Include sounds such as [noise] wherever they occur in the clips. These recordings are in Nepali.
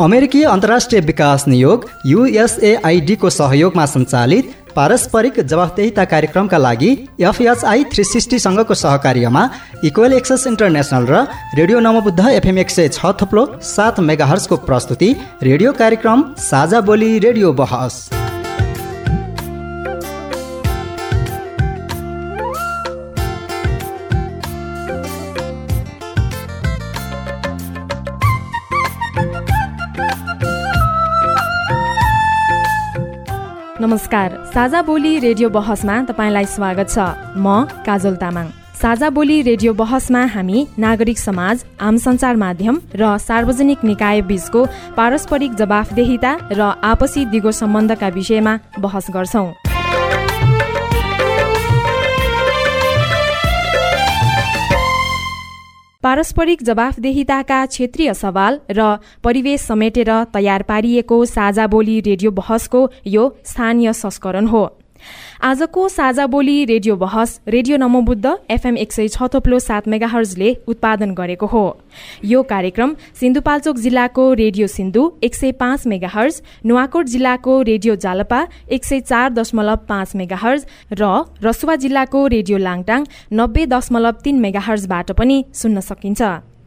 अमेरिकी अन्तर्राष्ट्रिय विकास नियोग युएसएआइडीको सहयोगमा सञ्चालित पारस्परिक जवाफदेहिता कार्यक्रमका लागि एफएचआई थ्री सिक्सटीसँगको सहकार्यमा इक्वेल एक्सेस इन्टरनेसनल र रेडियो नमबुद्ध एफएम एक सय छ थुप्लो सात मेगाहर्सको प्रस्तुति रेडियो कार्यक्रम साझा बोली रेडियो बहस। नमस्कार। साझा बोली रेडियो बहसमा तपाईँलाई स्वागत छ। म काजल तामाङ। साझा बोली रेडियो बहसमा हामी नागरिक समाज आम सञ्चार माध्यम र सार्वजनिक निकाय बीचको पारस्परिक जवाफदेहिता र आपसी दिगो सम्बन्धका विषयमा बहस गर्छौं। पारस्परिक जवाफदेहिताका क्षेत्रीय सवाल र परिवेश समेटेर तयार पारिएको साझा बोली रेडियो बहसको यो स्थानीय संस्करण हो। आजको साझा बोली रेडियो बहस रेडियो नमोबुद्ध एफएम एक सय छ थोप्लो सात मेगाहर्जले उत्पादन गरेको हो। यो कार्यक्रम सिन्धुपाल्चोक जिल्लाको रेडियो सिन्धु एक सय पाँच मेगाहर्ज नुवाकोट जिल्लाको रेडियो जालपा एक सय चार दशमलव पाँच मेगाहर्ज र रसुवा जिल्लाको रेडियो लाङटाङ नब्बे दशमलव तीन मेगाहर्जबाट पनि सुन्न सकिन्छ।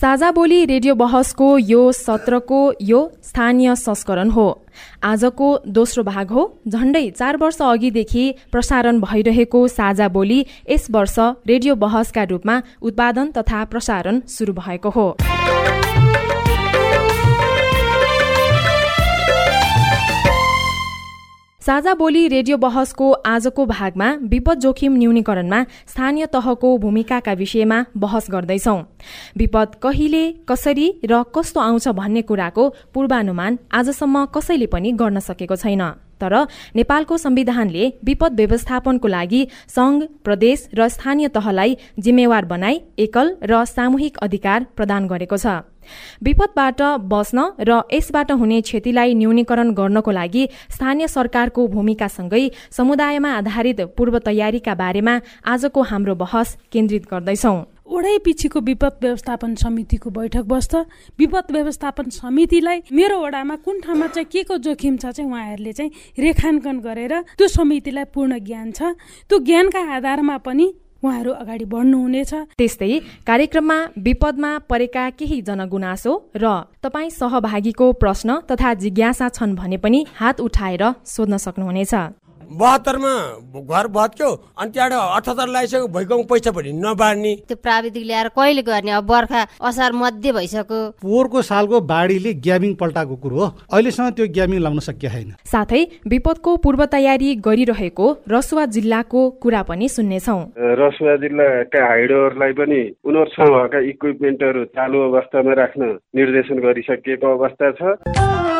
साझा बोली रेडियो बहसको यो सत्रको यो स्थानीय संस्करण हो। आजको दोस्रो भाग हो। झण्डै चार वर्ष अघिदेखि प्रसारण भइरहेको साझा बोली यस वर्ष रेडियो बहसका रूपमा उत्पादन तथा प्रसारण शुरू भएको हो। साझा बोली रेडियो बहसको आजको भागमा विपद जोखिम न्यूनीकरणमा स्थानीय तहको भूमिकाका विषयमा बहस गर्दैछौ। विपद कहिले कसरी र कस्तो आउँछ भन्ने कुराको पूर्वानुमान आजसम्म कसैले पनि गर्न सकेको छैन। तर नेपालको संविधानले विपद व्यवस्थापनको लागि संघ प्रदेश र स्थानीय तहलाई जिम्मेवार बनाई एकल र सामूहिक अधिकार प्रदान गरेको छ। विपदबाट बस्न र यसबाट हुने क्षतिलाई न्यूनीकरण गर्नको लागि स्थानीय सरकारको भूमिकासँगै समुदायमा आधारित पूर्व तयारीका बारेमा आजको हाम्रो बहस केन्द्रित गर्दैछौं। ओडै पछिको विपद व्यवस्थापन समितिको बैठक बस्छ। विपद व्यवस्थापन समितिलाई मेरो वडामा कुन ठाउँमा चाहिँ के को जोखिम छ चाहिँ उहाँहरूले चाहिँ रेखाङ्कन गरेर त्यो समितिलाई पूर्ण ज्ञान छ। त्यो ज्ञानका आधारमा पनि उहाँहरू अगाडि बढ्नुहुनेछ। त्यस्तै कार्यक्रममा विपदमा परेका केही जनगुनासो र तपाईँ सहभागीको प्रश्न तथा जिज्ञासा छन् भने पनि हात उठाएर सोध्न सक्नुहुनेछ। बहत्तरमा घर भत्क्यो अनि त्यहाँबाट अठहत्तर लगाइसक्यो भइगयो पैसा पनि नबाड्ने। त्यो प्राविधिक ल्याएर कहिले गर्ने? अब बर्खा असार मध्य भइसक्यो। पोहोरको सालको बाढीले ग्याबिङ पल्टाएको कुरो हो। अहिलेसम्म त्यो ग्याबिङ लाउन सकिया छैन साथै विपदको पूर्व तयारी गरिरहेको रसुवा जिल्लाको कुरा पनि सुन्नेछौ। रसुवा जिल्लाका हाइडोहरूलाई पनि उनीहरूसँग भएका इक्विपमेन्टहरू चालु अवस्थामा राख्न निर्देशन गरिसकिएको अवस्था छ।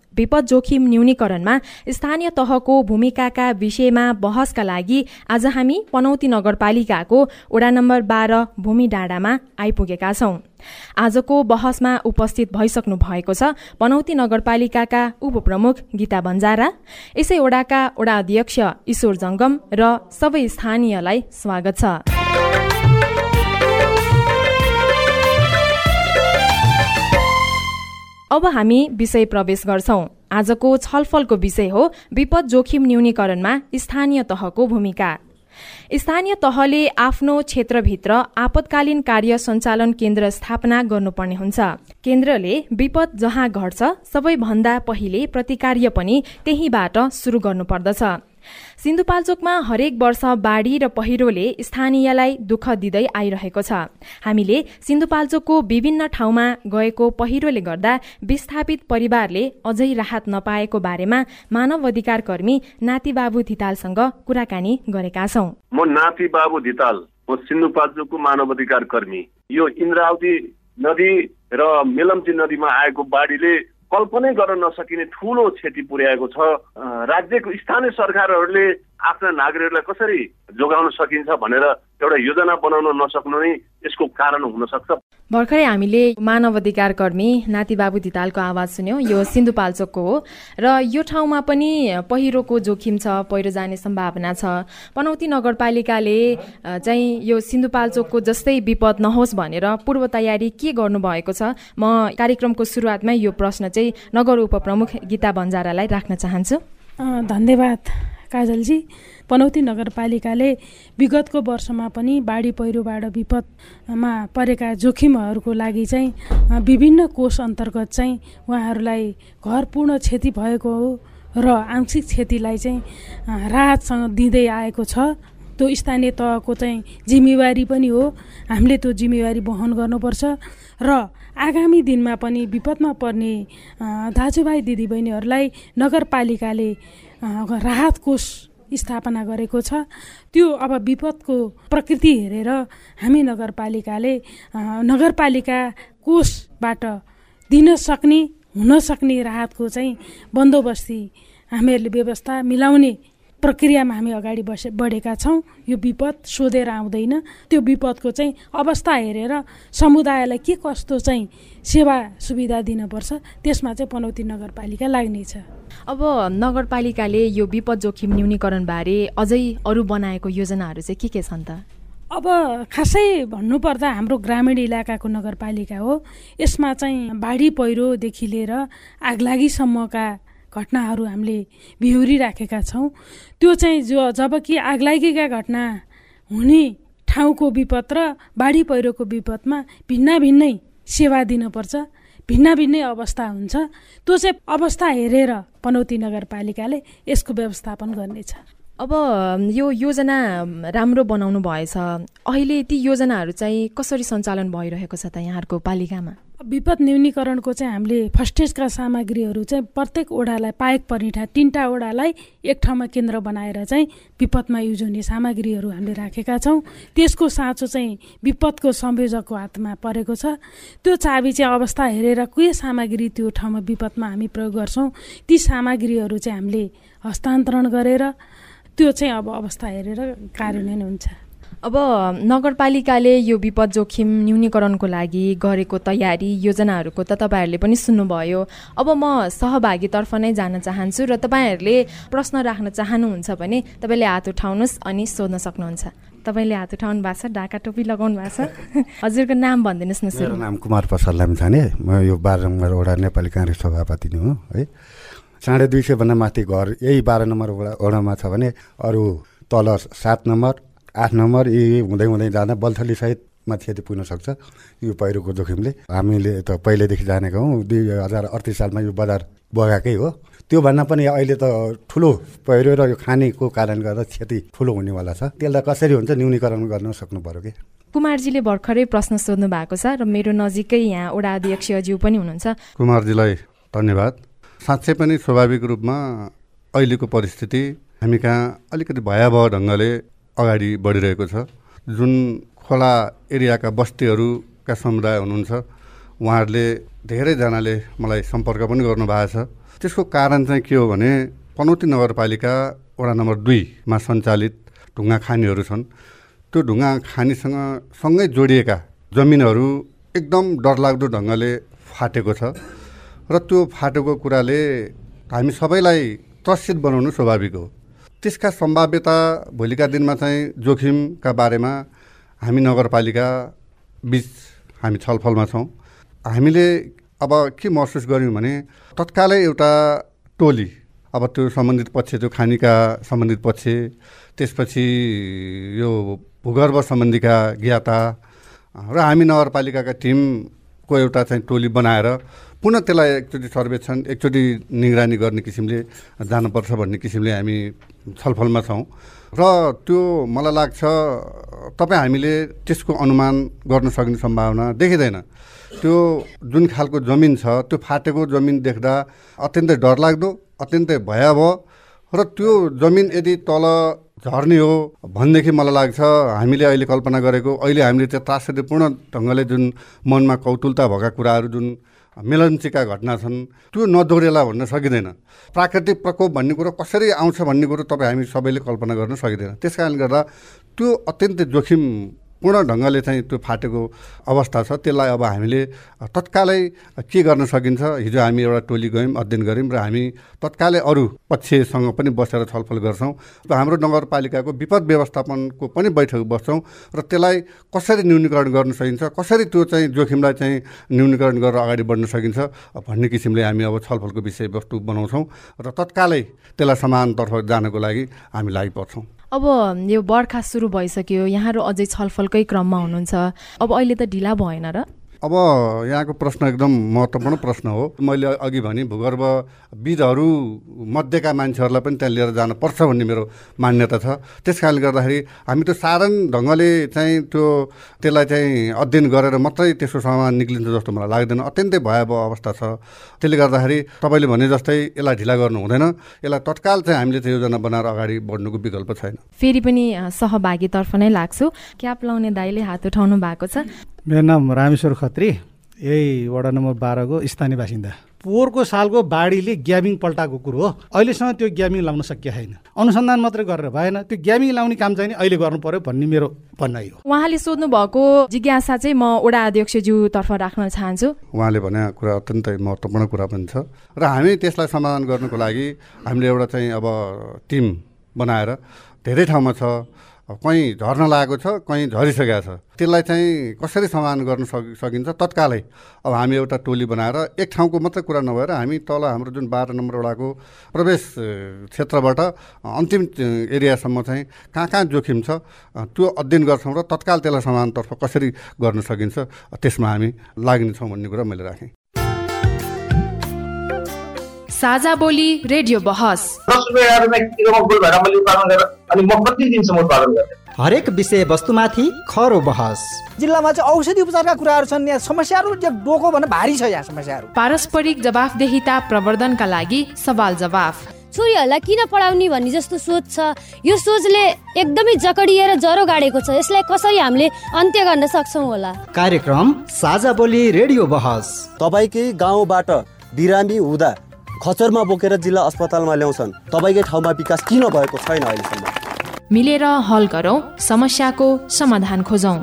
विपद जोखिम न्यूनीकरणमा स्थानीय तहको भूमिकाका विषयमा बहसका लागि आज हामी पनौती नगरपालिकाको वडा नम्बर बाह्र भूमि डाँडामा आइपुगेका छौं। आजको बहसमा उपस्थित भइसक्नु भएको छ पनौती नगरपालिकाका उपप्रमुख गीता बन्जारा यसै वडाका वडा अध्यक्ष ईश्वर जंगम र सबै स्थानीयलाई स्वागत छ। अब हामी विषय प्रवेश गर्छौं। आजको छलफलको विषय हो विपद जोखिम न्यूनीकरणमा स्थानीय तहको भूमिका। स्थानीय तहले आफ्नो क्षेत्रभित्र आपतकालीन कार्य सञ्चालन केन्द्र स्थापना गर्नुपर्ने हुन्छ। केन्द्रले विपद जहाँ घट्छ सबैभन्दा पहिले प्रतिकार्य पनि त्यहीबाट शुरू गर्नुपर्दछ। सिन्धुपाल्चोकमा हरेक वर्ष बाढी र पहिरोले स्थानीयलाई दुःख दिँदै आइरहेको छ। हामीले सिन्धुपाल्चोकको विभिन्न ठाउँमा गएको पहिरोले गर्दा विस्थापित परिवारले अझै राहत नपाएको बारेमा मानव अधिकार कर्मी नाति बाबु धितालसँग कुराकानी गरेका छौं। म नाति बाबु धिताल म सिन्धुपाल्चोकको मानव अधिकार कर्मी। यो इन्द्रावती नदी र मेलम्ची नदीमा आएको बाढीले कल्पनै गर्न नसकिने ठुलो क्षति पुर्याएको छ। राज्यको स्थानीय सरकारहरूले आफ्ना नागरिकहरूलाई कसरी जोगाउन सकिन्छ भनेर एउटा योजना बनाउन नसक्नु नै यसको कारण हुन सक्छ भर्खरै हामीले मानव अधिकार कर्मी नाति बाबु धितालको आवाज सुन्यौँ। यो सिन्धुपाल्चोकको हो। र यो ठाउँमा पनि पहिरोको जोखिम छ पहिरो जाने सम्भावना छ। पनौती नगरपालिकाले चाहिँ यो सिन्धुपाल्चोकको जस्तै विपद नहोस् भनेर पूर्व तयारी के गर्नुभएको छ म कार्यक्रमको सुरुवातमै यो प्रश्न चाहिँ नगर उपप्रमुख गीता बन्जारालाई राख्न चाहन्छु। धन्यवाद। काजलजी पनौती नगरपालिकाले विगतको वर्षमा पनि बाढी पहिरोबाट विपदमा परेका जोखिमहरूको लागि चाहिँ विभिन्न कोष अन्तर्गत चाहिँ उहाँहरूलाई घर पूर्ण क्षति भएको र आंशिक क्षतिलाई चाहिँ राहतसँग दिँदै आएको छ। त्यो स्थानीय तहको चाहिँ जिम्मेवारी पनि हो। हामीले त्यो जिम्मेवारी वहन गर्नुपर्छ र आगामी दिनमा पनि विपदमा पर्ने दाजुभाइ दिदीबहिनीहरूलाई नगरपालिकाले राहत कोष स्थापना गरेको छ। त्यो अब विपदको प्रकृति हेरेर हामी नगरपालिकाले नगरपालिका कोषबाट दिन सक्ने हुन सक्ने राहतको चाहिँ बन्दोबस्ती हामीहरूले व्यवस्था मिलाउने प्रक्रियामा हामी अगाडि बसे बढेका छौँ। यो विपद सोधेर आउँदैन। त्यो विपदको चाहिँ अवस्था हेरेर समुदायलाई के कस्तो चाहिँ सेवा सुविधा दिनुपर्छ त्यसमा चाहिँ पनौती नगरपालिका लाग्नेछ अब नगरपालिकाले यो विपद जोखिम न्यूनीकरणबारे अझै अरू बनाएको योजनाहरू चाहिँ के के छन् त? अब खासै भन्नुपर्दा हाम्रो ग्रामीण इलाकाको नगरपालिका हो। यसमा चाहिँ बाढी पहिरोदेखि लिएर आगलागीसम्मका घटनाहरू हामीले बिहोरिराखेका छौँ। त्यो चाहिँ जो जब कि आगलागीका घटना हुने ठाउँको विपद र बाढी पहिरोको विपदमा भिन्न भिन्नै सेवा दिनुपर्छ भिन्न भिन्नै अवस्था हुन्छ। त्यो चाहिँ अवस्था हेरेर पनौती नगरपालिकाले यसको व्यवस्थापन गर्नेछ। अब यो योजना राम्रो बनाउनु भएछ। अहिले ती योजनाहरू चाहिँ कसरी सञ्चालन भइरहेको छ त यहाँहरूको पालिकामा? विपद न्यूनीकरणको चाहिँ हामीले फस्टेजका सामग्रीहरू चाहिँ प्रत्येक ओडालाई पाएक परिठा तिनवटा ओडालाई एक ठाउँमा केन्द्र बनाएर चाहिँ विपदमा युज हुने सामग्रीहरू हामीले राखेका छौँ। त्यसको साँचो चाहिँ विपदको संयोजकको हातमा परेको छ। त्यो चाबी चाहिँ अवस्था हेरेर के सामग्री त्यो ठाउँमा विपदमा हामी प्रयोग गर्छौँ ती सामग्रीहरू चाहिँ हामीले हस्तान्तरण गरेर त्यो चाहिँ अब अवस्था हेरेर कार्यान्वयन हुन्छ। अब नगरपालिकाले यो विपद जोखिम न्यूनीकरणको लागि गरेको तयारी योजनाहरूको त तपाईँहरूले पनि सुन्नुभयो। अब म सहभागीतर्फ नै जान चाहन्छु र तपाईँहरूले प्रश्न राख्न चाहनुहुन्छ भने तपाईँले हात उठाउनुहोस् अनि सोध्न सक्नुहुन्छ। तपाईँले हात उठाउनु भएको छ ढाका टोपी लगाउनु भएको छ। [laughs] हजुरको नाम भनिदिनुहोस् न मेरो नाम कुमार प्रसाद लामिछाने। म यो बाह्र नम्बर वडा नेपाली काङ्ग्रेस सभापति नै हो है। साढे दुई सयभन्दा माथि घर यही बाह्र नम्बर वडा वडामा छ भने अरू तल सात नम्बर आठ नम्बर यी हुँदै हुँदै जाँदा बल्थली सहितमा क्षति पुग्न सक्छ यो पहिरोको जोखिमले। हामीले त पहिल्यैदेखि जानेको हौँ दुई हजार अडतिस सालमा यो बजार बगाएकै हो। त्योभन्दा पनि अहिले त ठुलो पहिरो र यो खानेको कारण गर्दा क्षति ठुलो हुनेवाला छ। त्यसलाई कसरी हुन्छ न्यूनीकरण गर्न सक्नु पऱ्यो कि? कुमारजीले भर्खरै प्रश्न सोध्नु भएको छ र मेरो नजिकै यहाँ वडा अध्यक्षज्यू पनि हुनुहुन्छ। कुमारजीलाई धन्यवाद। साँच्चै पनि स्वाभाविक रूपमा अहिलेको परिस्थिति हामी कहाँ अलिकति भयावह ढङ्गले अगाडि बढिरहेको छ। जुन खोला एरियाका बस्तीहरूका समुदाय हुनुहुन्छ उहाँहरूले धेरैजनाले मलाई सम्पर्क पनि गर्नुभएको छ। त्यसको कारण चाहिँ के हो भने पनौती नगरपालिका वडा नम्बर दुईमा सञ्चालित ढुङ्गा खानीहरू छन्। त्यो ढुङ्गा खानीसँग सँगै जोडिएका जमिनहरू एकदम डरलाग्दो ढङ्गले फाटेको छ। र त्यो फाटेको कुराले हामी सबैलाई त्रसित बनाउनु स्वाभाविक हो। त्यसका सम्भाव्यता भोलिका दिनमा चाहिँ जोखिमका बारेमा हामी नगरपालिका बिच हामी छलफलमा छौँ। हामीले अब के महसुस गऱ्यौँ भने तत्कालै एउटा टोली अब त्यो सम्बन्धित पक्ष त्यो खानीका सम्बन्धित पक्ष त्यसपछि यो भूगर्भ सम्बन्धीका ज्ञाता र हामी नगरपालिकाका टिमको एउटा चाहिँ टोली बनाएर पुनः त्यसलाई एकचोटि सर्वेक्षण एकचोटि निगरानी गर्ने किसिमले जानुपर्छ भन्ने किसिमले हामी छलफलमा छौँ। र त्यो मलाई लाग्छ तपाईँ हामीले त्यसको अनुमान गर्न सक्ने सम्भावना देखिँदैन। त्यो जुन खालको जमिन छ त्यो फाटेको जमिन देख्दा अत्यन्तै डरलाग्दो अत्यन्तै भयावह र त्यो जमिन यदि तल झर्ने हो भनेदेखि मलाई लाग्छ हामीले अहिले कल्पना गरेको अहिले हामीले त्यो त्रासदीपूर्ण ढङ्गले जुन मनमा कौतुलता भएका कुराहरू जुन मिलन्चीका घटना छन् त्यो नदोहोरेला भन्न सकिँदैन। प्राकृतिक प्रकोप भन्ने कुरो कसरी आउँछ भन्ने कुरो तपाईँ हामी सबैले कल्पना गर्न सकिँदैन। त्यस कारणले गर्दा त्यो अत्यन्तै जोखिम पूर्ण ढङ्गले चाहिँ त्यो फाटेको अवस्था छ। त्यसलाई अब हामीले तत्कालै के गर्न सकिन्छ? हिजो हामी एउटा टोली गयौँ अध्ययन गऱ्यौँ र हामी तत्कालै अरू पक्षसँग पनि बसेर छलफल गर्छौँ र हाम्रो नगरपालिकाको विपद व्यवस्थापनको पनि बैठक बस्छौँ र त्यसलाई कसरी न्यूनीकरण गर्न सकिन्छ? कसरी त्यो चाहिँ जोखिमलाई चाहिँ न्यूनीकरण गरेर अगाडि बढ्न सकिन्छ? भन्ने किसिमले हामी अब छलफलको विषयवस्तु बनाउँछौँ र तत्कालै त्यसलाई समानतर्फ जानको लागि हामी लागि पर्छौँ अब यो बर्खा सुरु भइसक्यो यहाँहरू अझै छलफलकै क्रममा हुनुहुन्छ। अब अहिले त ढिला भएन र। अब यहाँको प्रश्न एकदम महत्त्वपूर्ण प्रश्न हो। मैले अघि भने भूगर्भ विधहरू मध्येका मान्छेहरूलाई पनि त्यहाँ लिएर जानुपर्छ भन्ने मेरो मान्यता छ। त्यस कारणले गर्दाखेरि हामी त्यो साधारण ढङ्गले चाहिँ त्यो त्यसलाई चाहिँ अध्ययन गरेर मात्रै त्यसको समाधान निक्लिन्छ जस्तो मलाई लाग्दैन। अत्यन्तै भयावह अवस्था छ। त्यसले गर्दाखेरि तपाईँले भने जस्तै यसलाई ढिला गर्नु हुँदैन। यसलाई तत्काल चाहिँ हामीले त्यो योजना बनाएर अगाडि बढ्नुको विकल्प छैन। फेरि पनि सहभागीतर्फ नै लाग्छु। क्याप लाउने दाईले हात उठाउनु भएको छ। मेरो नाम रामेश्वर खत्री। यही वडा नम्बर बाह्रको स्थानीय बासिन्दा। पोहोरको सालको बाढीले ग्याबिङ पल्टाएको कुरो हो। अहिलेसम्म त्यो ग्याबिङ लाउन सकिया छैन। अनुसन्धान मात्रै गरेर भएन। त्यो ग्याबिङ लाउने काम चाहिँ अहिले गर्नु पर्यो भन्ने मेरो भनाइ हो। उहाँले सोध्नु भएको जिज्ञासा चाहिँ म वडा अध्यक्षज्यूतर्फ राख्न चाहन्छु। उहाँले भने कुरा अत्यन्तै महत्त्वपूर्ण कुरा पनि छ। र हामी त्यसलाई समाधान गर्नुको लागि हामीले एउटा चाहिँ अब टिम बनाएर धेरै ठाउँमा छ। कहीँ झर्न लागेको छ कहीँ झरिसकेको छ। त्यसलाई चाहिँ कसरी समाधान गर्न सकि सकिन्छ? तत्कालै। अब हामी एउटा टोली बनाएर एक ठाउँको मात्रै कुरा नभएर हामी तल हाम्रो जुन बाह्र नम्बर वडाको प्रवेश क्षेत्रबाट अन्तिम एरियासम्म चाहिँ कहाँ कहाँ जोखिम छ त्यो अध्ययन गर्छौँ र तत्काल त्यसलाई समाधानतर्फ कसरी गर्न सकिन्छ त्यसमा हामी लाग्नेछौँ भन्ने कुरा मैले राखेँ। साझा बोली रेडियो बहस। हरेक विषय वस्तुमाथि खरो बहस। जिल्लामा चाहिँ औषधि उपचारका कुराहरू छन् यहाँ समस्याहरू डोको भन्दा भारी छ यहाँ समस्याहरू। पारस्परिक जवाफदेहिता प्रवर्धनका लागि सवाल जवाफ। छोरीहरूलाई किन पढाउने भन्ने जस्तो सोच छ? यो सोचले एकदमै जकडिएर जरो गाडेको छ। यसलाई कसरी हामीले अन्त्य गर्न सक्छौँ होला? कार्यक्रम साझा बोली रेडियो बहस। तपाईँकै गाउँबाट बिरामी हुँदा खचरमा बोकेर जिल्ला अस्पतालमा ल्याउँछन्। तपाईँकै ठाउँमा विकास किन भएको छैन अहिलेसम्म? मिलेर हल गरौँ समस्याको समाधान खोजौँ।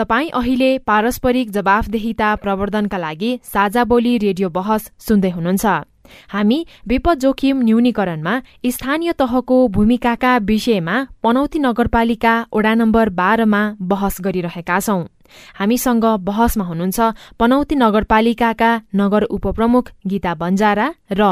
तपाईँ अहिले पारस्परिक जवाफदेहिता प्रवर्धनका लागि साझा बोली रेडियो बहस सुन्दै हुनुहुन्छ। हामी विपद जोखिम न्यूनीकरणमा स्थानीय तहको भूमिकाका विषयमा पनौती नगरपालिका वडा नम्बर बाह्रमा बहस गरिरहेका छौं। हामीसँग बहसमा हुनुहुन्छ पनौती नगरपालिकाका नगर उपप्रमुख गीता बन्जारा र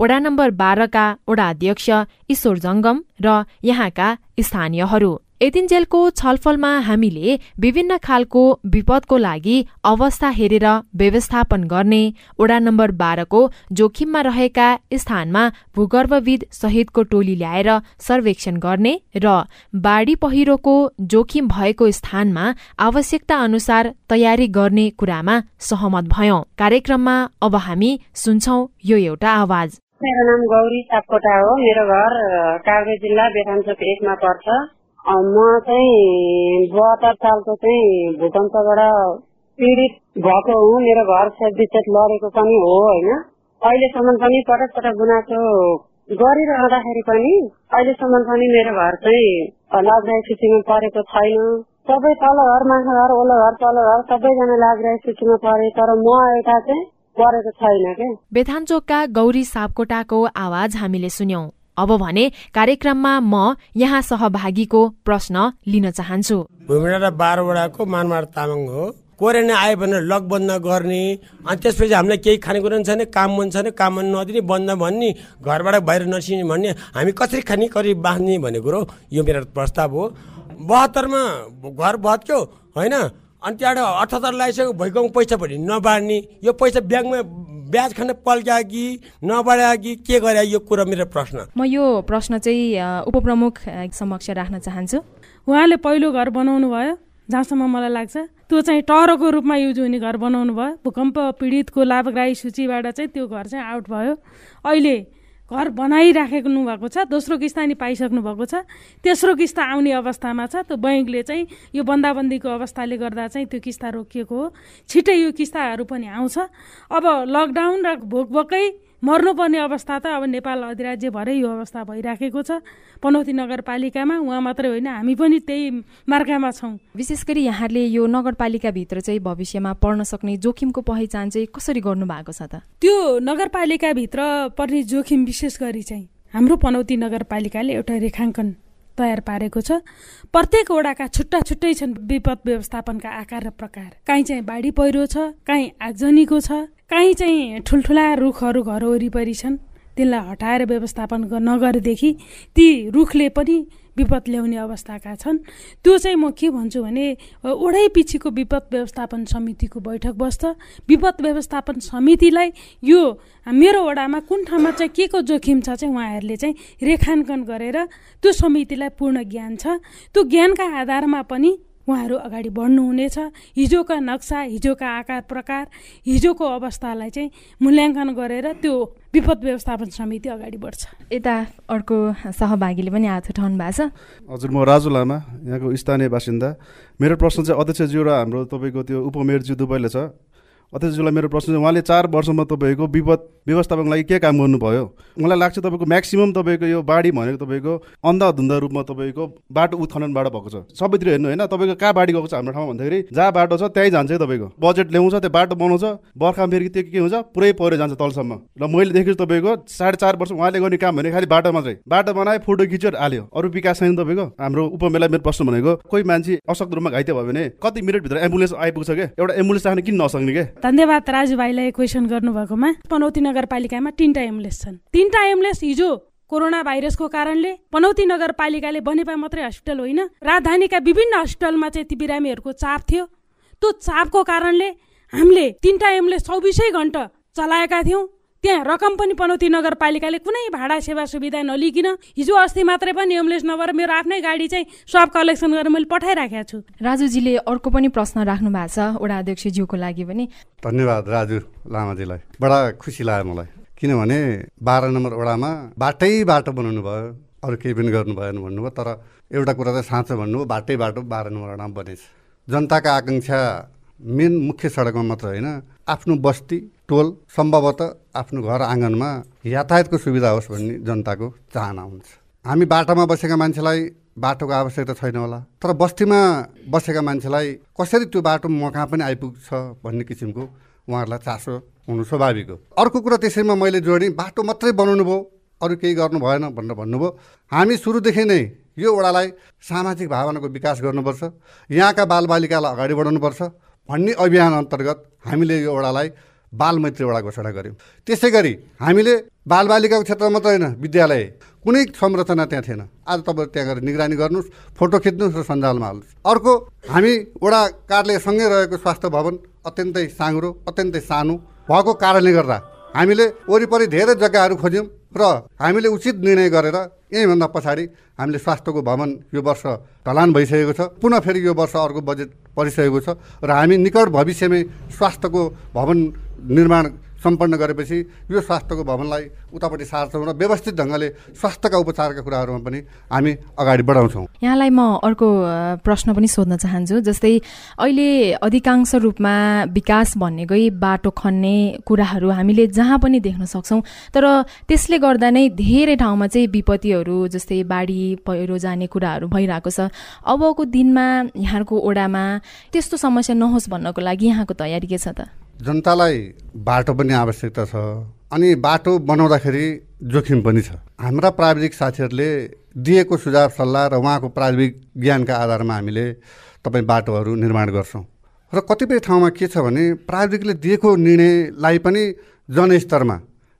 वडा नम्बर बाह्रका वडा अध्यक्ष ईश्वर जंगम र यहाँका स्थानीयहरू। एतिन्जेलको छलफलमा हामीले विभिन्न खालको विपदको लागि अवस्था हेरेर व्यवस्थापन गर्ने वडा नम्बर बाह्रको जोखिममा रहेका स्थानमा भूगर्भविद सहितको टोली ल्याएर सर्वेक्षण गर्ने र बाढ़ी पहिरोको जोखिम भएको स्थानमा आवश्यकता अनुसार तयारी गर्ने कुरामा सहमत भयौं। कार्यक्रममा अब हामी सुन्छौ यो एउटा आवाज। मेरो नाम गौरी सापकोटा हो। मेरो घर काभ्रे जिल्ला बेथानचोक एकमा पर्छ। म चाहिँ बहत्तर सालको चाहिँ भूकम्पबाट पीडित भएको हुँ। मेरो घर विच्छेद लडेको पनि हो होइन? अहिलेसम्म पनि पटक पटक गुनासो गरिरहँदाखेरि पनि अहिलेसम्म पनि मेरो घर चाहिँ लाभदायक स्थितिमा परेको छैन। सबै तल घर माथि घर ओल्लो घर तल्लो घर सबैजना लाभदायक स्थितिमा परे तर म यता चाहिँ परेको छैन क्या बेथानचोकका गौरी सापकोटाको आवाज हामीले सुन्यौं। अब भने कार्यक्रममा म यहाँ सहभागीको प्रश्न लिन चाहन्छु। भूमिडा बाह्रवटाको मानमार तामाङ हो। कोरोना आयो भने लक बन्द गर्ने। अनि त्यसपछि हामीलाई केही खानेकुरा छैन काम मन छैन काम मन नदिने बन्द भन्ने घरबाट बाहिर नसिने भन्ने। हामी कसरी खाने कसरी बाँच्ने भन्ने कुरो यो मेरो प्रस्ताव हो। बहत्तरमा घर भत्क्यो होइन? अनि त्यहाँबाट अठहत्तर लगाइसक्यो भइगयो पैसा पनि नबाड्ने यो पैसा ब्याङ्कमा ब्याज खान पल्क्या कि नबाड्या कि के गरे यो कुरा मेरो प्रश्न। म यो प्रश्न चाहिँ उपप्रमुख समक्ष राख्न चाहन्छु। उहाँले पहिलो घर बनाउनु भयो जहाँसम्म मलाई लाग्छ त्यो चाहिँ टहरको रूपमा युज हुने घर बनाउनु भयो भूकम्प पीडितको लाभग्राही सूचीबाट चाहिँ त्यो घर चाहिँ आउट भयो। अहिले घर बनाइराखेको भएको छ दोस्रो किस्ता नि पाइसक्नु भएको छ। तेस्रो किस्ता आउने अवस्थामा छ त्यो बैङ्कले चाहिँ यो बन्दाबन्दीको अवस्थाले गर्दा चाहिँ त्यो किस्ता रोकिएको हो। छिट्टै यो किस्ताहरू पनि आउँछ। अब लकडाउन र भोकभोकै मर्नुपर्ने अवस्था त अब नेपाल अधिराज्यभरै यो अवस्था भइराखेको छ। पनौती नगरपालिकामा उहाँ मात्रै होइन हामी पनि त्यही मार्गमा छौँ। विशेष गरी यहाँले यो नगरपालिकाभित्र चाहिँ भविष्यमा पर्न सक्ने जोखिमको पहिचान चाहिँ कसरी गर्नु भएको छ त? त्यो नगरपालिकाभित्र पर्ने जोखिम विशेष गरी चाहिँ हाम्रो पनौती नगरपालिकाले एउटा रेखाङ्कन तयार पारेको छ। प्रत्येक वडाका छुट्टा छुट्टै छन् विपद व्यवस्थापनका आकार र प्रकार। काहीँ चाहिँ बाढी पहिरो छ काहीँ आगजनीको छ काहीँ चाहिँ ठुल्ठुला रुखहरू घर वरिपरि छन् त्यसलाई हटाएर व्यवस्थापन नगरेदेखि ती रुखले पनि विपद ल्याउने अवस्थाका छन्। त्यो चाहिँ म के भन्छु भने वडै पछिको विपद व्यवस्थापन समितिको बैठक बस्छ। विपद व्यवस्थापन समितिलाई यो मेरो वडामा कुन ठाउँमा चाहिँ के को जोखिम छ चाहिँ उहाँहरूले चाहिँ रेखाङ्कन गरेर त्यो समितिलाई पूर्ण ज्ञान छ। त्यो ज्ञानका आधारमा पनि उहाँहरू अगाडि बढ्नुहुनेछ। हिजोका नक्सा हिजोका आकार प्रकार हिजोको अवस्थालाई चाहिँ मूल्याङ्कन गरेर त्यो विपद व्यवस्थापन समिति अगाडि बढ्छ। यता अर्को सहभागीले पनि हात उठाउनु भएको छ। हजुर म राजु लामा यहाँको स्थानीय बासिन्दा। मेरो प्रश्न चाहिँ अध्यक्षज्यू र हाम्रो तपाईँको त्यो उपमेयरज्यू दुवैले छ। अध्यक्षज्यूलाई मेरो प्रश्न चाहिँ उहाँले चार वर्षमा तपाईँको विपद व्यवस्थापनको लागि के काम गर्नुभयो? मलाई लाग्छ तपाईँको म्याक्सिमम् तपाईँको यो बाढी भनेको तपाईँको अन्धाधुन्दा रूपमा तपाईँको बाटो उत्खननबाट भएको छ। सबैतिर हेर्नु होइन तपाईँको कहाँ बाढी गएको छ हाम्रो ठाउँमा भन्दाखेरि जहाँ बाटो छ त्यहीँ जान्छ है तपाईँको। बजेट ल्याउँछ त्यो बाटो बनाउँछ बर्खामा फेरि त्यो के हुन्छ पुरै पहिरो जान्छ तलसम्म। र मैले देखेको तपाईँको साढे चार वर्ष उहाँले गर्ने काम भने खालि बाटो मात्रै बाटो बनायो फोटो खिच्यो र हाल्यो। अरू विकास छैन तपाईँको। हाम्रो उपमेला मेरो प्रश्न भनेको कोही मान्छे अशक्त रूपमा घाइते भयो भने कति मिनटभित्र एम्बुलेन्स आइपुग्छ क्या एउटा एम्बुलेन्स राख्न किन नसक्ने क्या धन्यवाद राजुभाइलाई क्वेसन गर्नुभएकोमा। पनौती नगरपालिकामा तिनवटा एम्बुलेन्स छन्। तिनवटा एम्बुलेन्स हिजो कोरोना भाइरसको कारणले पनौती नगरपालिकाले बनेपा मात्रै हस्पिटल होइन राजधानीका विभिन्न हस्पिटलमा चाहिँ ती बिरामीहरूको चाप थियो। त्यो चापको कारणले हामीले तिनवटा एम्बुलेन्स चौबिसै घन्टा चलाएका थियौँ। त्यहाँ रकम पनि पनौती नगरपालिकाले कुनै भाडा सेवा सुविधा नलिकन हिजो अस्ति मात्रै पनि एम्बुलेन्स नभएर मेरो आफ्नै गाडी चाहिँ सब कलेक्सन गरेर मैले पठाइराखेको छु। राजुजीले अर्को पनि प्रश्न राख्नु भएको छ वडा अध्यक्षज्यूको लागि पनि। धन्यवाद राजु लामाजीलाई। बडा खुसी लाग्यो मलाई। किनभने बाह्र नम्बर वडामा बाटै बाटो बनाउनु भयो अरू केही पनि गर्नु भएन भन्नुभयो तर एउटा कुरा चाहिँ साँचो भन्नुभयो बाटै बाटो बाह्र नम्बर वडामा बनेछ। जनताका आकाङ्क्षा मेन मुख्य सडकमा मात्र होइन आफ्नो बस्ती टोल सम्भवतः आफ्नो घर आँगनमा यातायातको सुविधा होस् भन्ने जनताको चाहना हुन्छ। हामी बाटोमा बसेका मान्छेलाई बाटोको आवश्यकता छैन होला तर बस्तीमा बसेका मान्छेलाई कसरी त्यो बाटो म कहाँ पनि आइपुग्छ भन्ने किसिमको उहाँहरूलाई चासो हुनु स्वाभाविक हो। अर्को कुरा त्यसैमा मैले जोडेँ बाटो मात्रै बनाउनु भयो अरू केही गर्नु भएन भनेर भन्नुभयो। हामी सुरुदेखि नै यो वडालाई सामाजिक भावनाको विकास गर्नुपर्छ यहाँका बालबालिकालाई अगाडि बढाउनुपर्छ भन्ने अभियान अन्तर्गत हामीले यो वडालाई बालमैत्री वडा घोषणा गऱ्यौँ। त्यसै गरी हामीले बालबालिकाको क्षेत्रमा मात्रै होइन विद्यालय। कुनै संरचना त्यहाँ थिएन। आज तपाईँहरू त्यहाँ गएर निगरानी गर्नुहोस् फोटो खिच्नुहोस् र सञ्जालमा हाल्नुहोस्। अर्को हामी वडा कार्यालयसँगै रहेको स्वास्थ्य भवन अत्यन्तै साँग्रो अत्यन्तै सानो भएको कारणले गर्दा हामीले वरिपरि धेरै जग्गाहरू खोज्यौँ। र हामीले उचित निर्णय गरेर यहीँभन्दा पछाडि हामीले स्वास्थ्यको भवन यो वर्ष ढलान भइसकेको छ। पुनः फेरि यो वर्ष अर्को बजेट परिसकेको छ र हामी निकट भविष्यमै स्वास्थ्यको भवन निर्माण सम्पन्न गरेपछि यो स्वास्थ्यको भवनलाई उतापट्टि सार्छौँ र व्यवस्थित ढङ्गले स्वास्थ्यका उपचारका कुराहरूमा पनि हामी अगाडि बढाउँछौँ। यहाँलाई म अर्को प्रश्न पनि सोध्न चाहन्छु जस्तै अहिले अधिकांश रूपमा विकास भन्नेकै बाटो खन्ने कुराहरू हामीले जहाँ पनि देख्न सक्छौँ तर त्यसले गर्दा नै धेरै ठाउँमा चाहिँ विपत्तिहरू जस्तै बाढी पहिरो जाने कुराहरू भइरहेको छ। अबको दिनमा यहाँको ओडामा त्यस्तो समस्या नहोस् भन्नको लागि यहाँको तयारी के छ त? जनतालाई बाटो पनि आवश्यकता छ अनि बाटो बनाउँदाखेरि जोखिम पनि छ। हाम्रा प्राविधिक साथीहरूले दिएको सुझाव सल्लाह र उहाँको प्राविधिक ज्ञानका आधारमा हामीले तपाईँ बाटोहरू निर्माण गर्छौँ। र कतिपय ठाउँमा के छ भने प्राविधिकले दिएको निर्णयलाई पनि जनस्तरमा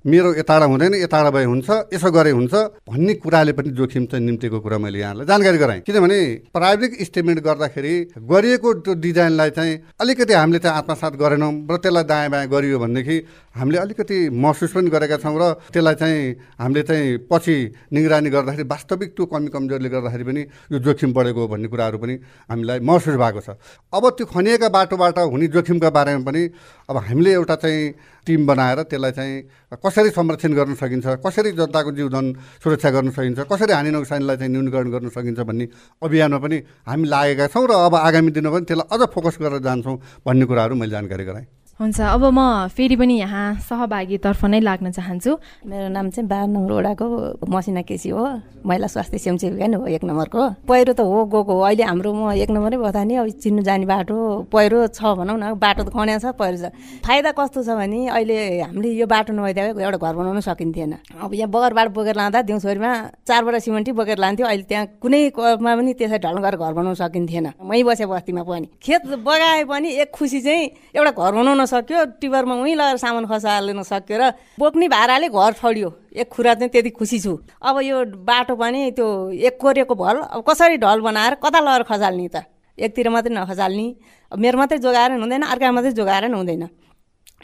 मेरो यताडा हुँदैन यताडा भए हुन्छ यसो गरे हुन्छ भन्ने कुराले पनि जोखिम चाहिँ निम्तिको कुरा मैले यहाँलाई जानकारी गराएँ। किनभने प्राविधिक इस्टिमेट गर्दाखेरि गरिएको त्यो डिजाइनलाई चाहिँ अलिकति हामीले चाहिँ आत्मसात गरेनौँ र त्यसलाई दायाँ बायाँ गरियो भनेदेखि हामीले अलिकति महसुस पनि गरेका छौँ र त्यसलाई चाहिँ हामीले चाहिँ पछि निगरानी गर्दाखेरि वास्तविक त्यो कमी कमजोरीले गर्दाखेरि पनि यो जोखिम बढेको हो भन्ने कुराहरू पनि हामीलाई महसुस भएको छ। अब त्यो खनिएका बाटोबाट हुने जोखिमका बारेमा पनि अब हामीले एउटा चाहिँ टिम बनाएर त्यसलाई चाहिँ कसरी संरक्षण गर्न सकिन्छ कसरी जनताको जीवधन सुरक्षा गर्न सकिन्छ कसरी हानि नोक्सानीलाई चाहिँ न्यूनीकरण गर्न सकिन्छ भन्ने अभियानमा पनि हामी लागेका छौँ र अब आगामी दिनमा पनि त्यसलाई अझ फोकस गरेर जान्छौँ भन्ने कुराहरू मैले जानकारी गराएँ। हुन्छ अब म फेरि पनि यहाँ सहभागीतर्फ नै लाग्न चाहन्छु। मेरो नाम चाहिँ बाह्र नम्बर वडाको मसिना केसी हो। महिला स्वास्थ्य स्वयंसेविका नै हो एक नम्बरको। पहिरो त हो गएको हो। अहिले हाम्रो म एक नम्बरै बता नि अब चिन्नु जाने बाटो पहिरो छ भनौँ न बाटो त खन्या छ पहिरो छ। फाइदा कस्तो छ भने अहिले हामीले यो बाटो नभइदिएको एउटा घर बनाउनु सकिन्थेन। अब यहाँ बगरबाट बोकेर लाँदा दिउँसोरीमा चारवटा सिमेन्टी बोकेर लान्थ्यो। अहिले त्यहाँ कुनैमा पनि त्यसरी ढल्न गरेर घर बनाउनु सकिन्थेन। मै बसे बस्तीमा पनि। खेत बगाए पनि एक खुसी चाहिँ एउटा घर बनाउन सक्यो टिबरमा उहीँ लगाएर सामान खसाल्न सक्यो र बोक्ने भाडाले घर छोडियो। एक खुरा चाहिँ त्यति खुसी छु। अब यो बाटो पनि त्यो एक कोरेको भल अब कसरी ढल बनाएर कता लगेर खसाल्ने त? एकतिर मात्रै नखसाल्ने। मेरो मात्रै जोगाएर हुँदैन अर्का मात्रै जोगाएर हुँदैन।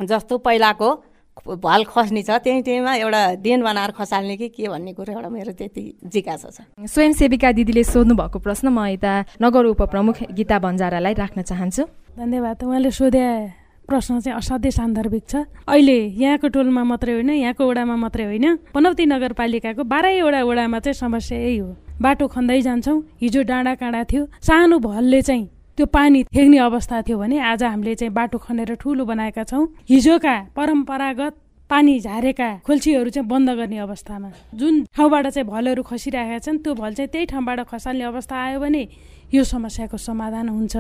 जस्तो पहिलाको भल खस्ने छ त्यहीँ त्यहीँमा एउटा देन बनाएर खसाल्ने कि के भन्ने कुरो एउटा मेरो त्यति जिज्ञासा छ। स्वयंसेविका दिदीले सोध्नु भएको प्रश्न म यता नगर उपप्रमुख गीता बन्जारालाई राख्न चाहन्छु। धन्यवाद उहाँले सोधे प्रश्न चाहिँ असाध्यै सान्दर्भिक छ। अहिले यहाँको टोलमा मात्रै होइन यहाँको वडामा मात्रै होइन। पनौती नगरपालिकाको बाह्रैवटा वडामा चाहिँ समस्या यही हो। बाटो खन्दै जान्छौँ हिजो डाँडा काँडा थियो। सानो भलले चाहिँ त्यो पानी थेग्ने अवस्था थियो भने आज हामीले चाहिँ बाटो खनेर ठुलो बनाएका छौँ। हिजोका परम्परागत पानी झारेका खोल्छीहरू चाहिँ बन्द गर्ने अवस्थामा। जुन ठाउँबाट चाहिँ भलहरू खसिरहेका छन् त्यो भल चाहिँ त्यही ठाउँबाट खसाल्ने अवस्था आयो भने यो समस्याको समाधान हुन्छ।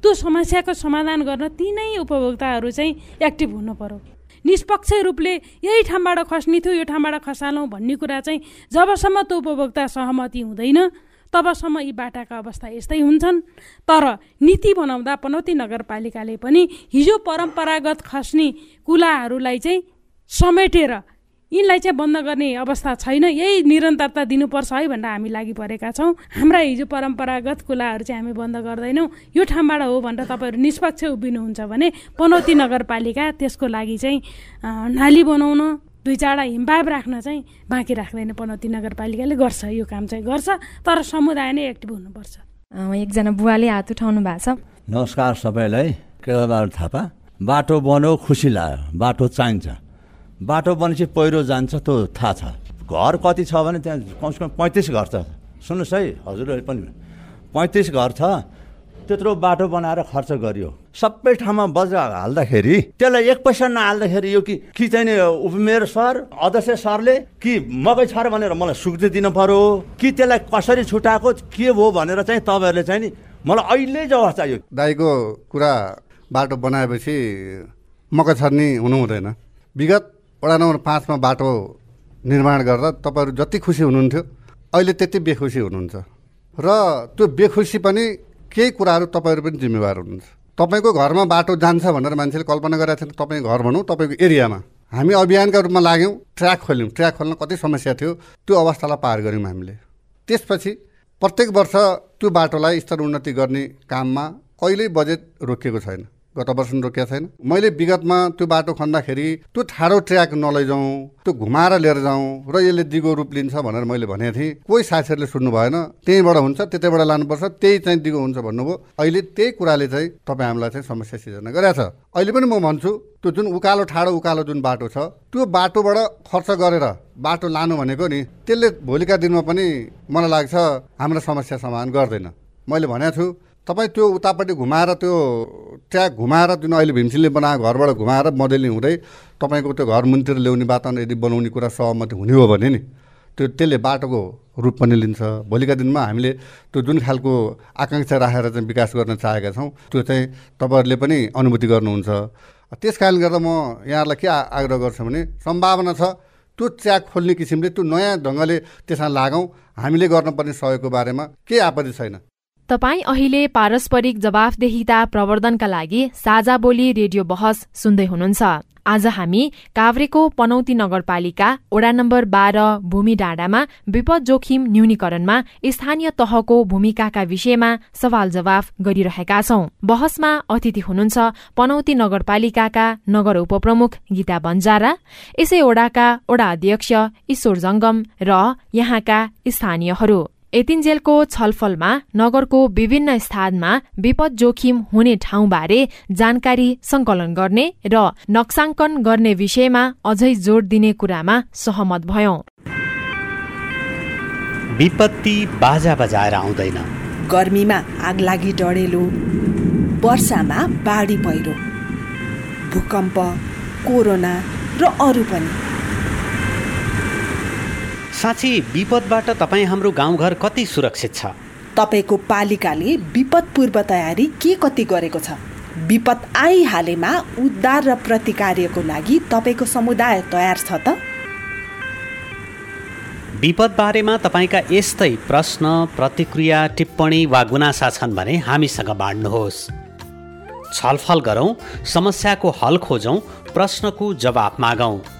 त्यो समस्याको समाधान गर्न तिनै उपभोक्ताहरू चाहिँ एक्टिभ हुनु पर्यो। निष्पक्ष रूपले यही ठाउँबाट खस्ने थियो यो ठाउँबाट खसालौँ भन्ने कुरा चाहिँ जबसम्म त्यो उपभोक्ता सहमति हुँदैन तबसम्म यी बाटाका अवस्था यस्तै हुन्छन्। तर नीति बनाउँदा पनौती नगरपालिकाले पनि हिजो परम्परागत खस्ने कुलाहरूलाई चाहिँ समेटेर यिनलाई चाहिँ बन्द गर्ने अवस्था छैन। यही निरन्तरता दिनुपर्छ है भनेर हामी लागि परेका छौँ। हाम्रा हिजो परम्परागत कुलाहरू चाहिँ हामी बन्द गर्दैनौँ। यो ठाउँबाट हो भनेर तपाईँहरू निष्पक्ष उभिनुहुन्छ भने पनौती नगरपालिका त्यसको लागि चाहिँ नाली बनाउन दुई चारवटा हिमबाब राख्न चाहिँ बाँकी राख्दैन पनौती नगरपालिकाले गर्छ। यो काम चाहिँ गर्छ। तर समुदाय नै एक्टिभ हुनुपर्छ। एकजना बुवाले हात उठाउनु भएको छ। नमस्कार सबैलाई। केदार थापा। बाटो बन्यो खुसी लाग्यो। बाटो चाहिन्छ। बाटो बनेपछि पहिरो जान्छ त्यो थाहा छ। घर कति छ भने त्यहाँ कमसेकम पैँतिस घर छ। सुन्नुहोस् है हजुरहरूले पनि। पैँतिस घर छ त्यत्रो बाटो बनाएर खर्च गरियो। सबै ठाउँमा बजार हाल्दाखेरि त्यसलाई एक पैसा नहाल्दाखेरि यो कि कि चाहिँ उपमेयर सर अध्यक्ष सरले कि मकै छ भनेर मलाई सुक्ति दिनु पर्यो? कि त्यसलाई कसरी छुट्याएको के भयो भनेर चाहिँ तपाईँहरूले चाहिँ नि मलाई अहिले जवाफ चाहियो। दाईको कुरा बाटो बनाएपछि मकै छर्नी हुनु हुँदैन। विगत वडा नम्बर पाँचमा बाटो निर्माण गरेर तपाईँहरू जति खुसी हुनुहुन्थ्यो अहिले त्यति बेखुसी हुनुहुन्छ। र त्यो बेखुसी पनि केही कुराहरू तपाईँहरू पनि जिम्मेवार हुनुहुन्छ। तपाईँको घरमा बाटो जान्छ भनेर मान्छेले कल्पना गरेका थिएन तपाईँको घर भनौँ तपाईँको एरियामा। हामी अभियानका रूपमा लाग्यौँ ट्र्याक खोल्यौँ। ट्र्याक खोल्न कति समस्या थियो त्यो अवस्थालाई पार गऱ्यौँ हामीले। त्यसपछि प्रत्येक वर्ष त्यो बाटोलाई स्तर उन्नति गर्ने काममा कहिल्यै बजेट रोकिएको छैन। गत वर्ष रोकिएको छैन। मैले विगतमा त्यो बाटो खन्दाखेरि त्यो ठाडो ट्र्याक नलैजाउँ त्यो घुमाएर लिएर जाउँ र यसले दिगो रूप लिन्छ भनेर मैले भनेको थिएँ। कोही साथीहरूले सुन्नु भएन। त्यहीँबाट हुन्छ त्यतैबाट लानुपर्छ त्यही चाहिँ दिगो हुन्छ भन्नुभयो। अहिले त्यही कुराले चाहिँ तपाईँ हामीलाई चाहिँ समस्या सिर्जना गरेको छ। अहिले पनि म भन्छु त्यो जुन उकालो ठाडो उकालो जुन बाटो छ त्यो बाटोबाट खर्च गरेर बाटो लानु भनेको नि त्यसले भोलिका दिनमा पनि मलाई लाग्छ हाम्रो समस्या समाधान गर्दैन। मैले भनेको छु तपाईँ त्यो उतापट्टि घुमाएर त्यो ट्र्याक घुमाएर जुन अहिले भीमसिंहले बनाएको घरबाट घुमाएर मोडेलिङ हुँदै तपाईँको त्यो घर मुनितिर ल्याउने वातावरण यदि बनाउने कुरा सहमति हुने हो भने नि त्यो त्यसले बाटोको रूप पनि लिन्छ। भोलिका दिनमा हामीले त्यो जुन खालको आकाङ्क्षा राखेर चाहिँ विकास गर्न चाहेका छौँ त्यो चाहिँ तपाईँहरूले पनि अनुभूति गर्नुहुन्छ। त्यस कारणले गर्दा म यहाँहरूलाई के आग्रह गर्छु भने सम्भावना छ त्यो च्याक खोल्ने किसिमले त्यो नयाँ ढङ्गले त्यसमा लागौँ। हामीले गर्नुपर्ने सहयोगको बारेमा केही आपत्ति छैन? तपाईँ अहिले पारस्परिक जवाफदेहिता प्रवर्धनका लागि साझा बोली रेडियो बहस सुन्दै हुनुहुन्छ। आज हामी काभ्रेको पनौती नगरपालिका वडा नम्बर बाह्र भूमि डाँडामा विपद जोखिम न्यूनीकरणमा स्थानीय तहको भूमिकाका विषयमा सवाल जवाफ गरिरहेका छौं। बहसमा अतिथि हुनुहुन्छ पनौती नगरपालिकाका नगर उपप्रमुख गीता बन्जारा यसै वडाका वडा अध्यक्ष ईश्वर जंगम र यहाँका स्थानीयहरू। एतिन्जेलको छलफलमा नगरको विभिन्न स्थानमा विपद जोखिम हुने ठाउँबारे जानकारी संकलन गर्ने र नक्साङ्कन गर्ने विषयमा अझै जोड़ दिने कुरामा सहमत भयौं। विपत्ति बाजा बजाएर आउँदैन। गर्मीमा आगलागी डढेलो वर्षामा बाढी पहिरो भूकम्प कोरोना र अरू पनि। साँच्ची विपदबाट तपाईँ हाम्रो गाउँघर कति सुरक्षित छ? तपाईँको पालिकाले विपद पूर्व तयारी के कति गरेको छ? विपद आइहालेमा उद्धार र प्रतिकार्यको लागि तपाईँको समुदाय तयार छ त? विपद बारेमा तपाईँका यस्तै प्रश्न प्रतिक्रिया टिप्पणी वा गुनासा छन् भने हामीसँग बाँड्नुहोस्। छलफल गरौँ समस्याको हल खोजौँ प्रश्नको जवाफ मागौँ।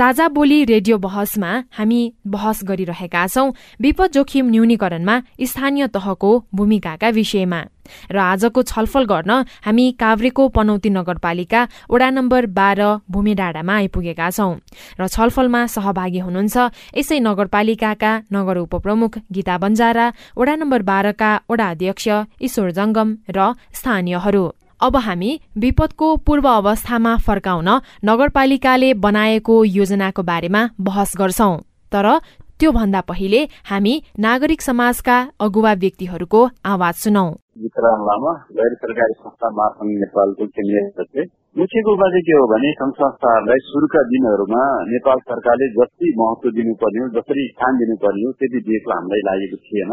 साझा बोली रेडियो बहसमा हामी बहस गरिरहेका छौं। विपद जोखिम न्यूनीकरणमा स्थानीय तहको भूमिकाका विषयमा। र आजको छलफल गर्न हामी काभ्रेको पनौती नगरपालिका वडा नम्बर बाह्र भूमि डाँडामा आइपुगेका छौं। र छलफलमा सहभागी हुनुहुन्छ यसै नगरपालिकाका नगर उपप्रमुख गीता बन्जारा वडा नम्बर बाह्रका वडा अध्यक्ष ईश्वर जंगम र स्थानीयहरू। अब हामी विपदको पूर्व अवस्थामा फर्काउन नगरपालिकाले बनाएको योजनाको बारेमा बहस गर्छौं। तर त्योभन्दा पहिले हामी नागरिक समाजका अगुवा व्यक्तिहरूको आवाज सुनौ। संस्था नेपालको मुख्य कुरा चाहिँ के हो भने सङ्घ संस्थाहरूलाई सुरुका दिनहरूमा नेपाल सरकारले जति महत्व दिनुपर्ने हो जसरी स्थान दिनुपर्ने हो त्यति दिएको हामीलाई लागेको थिएन।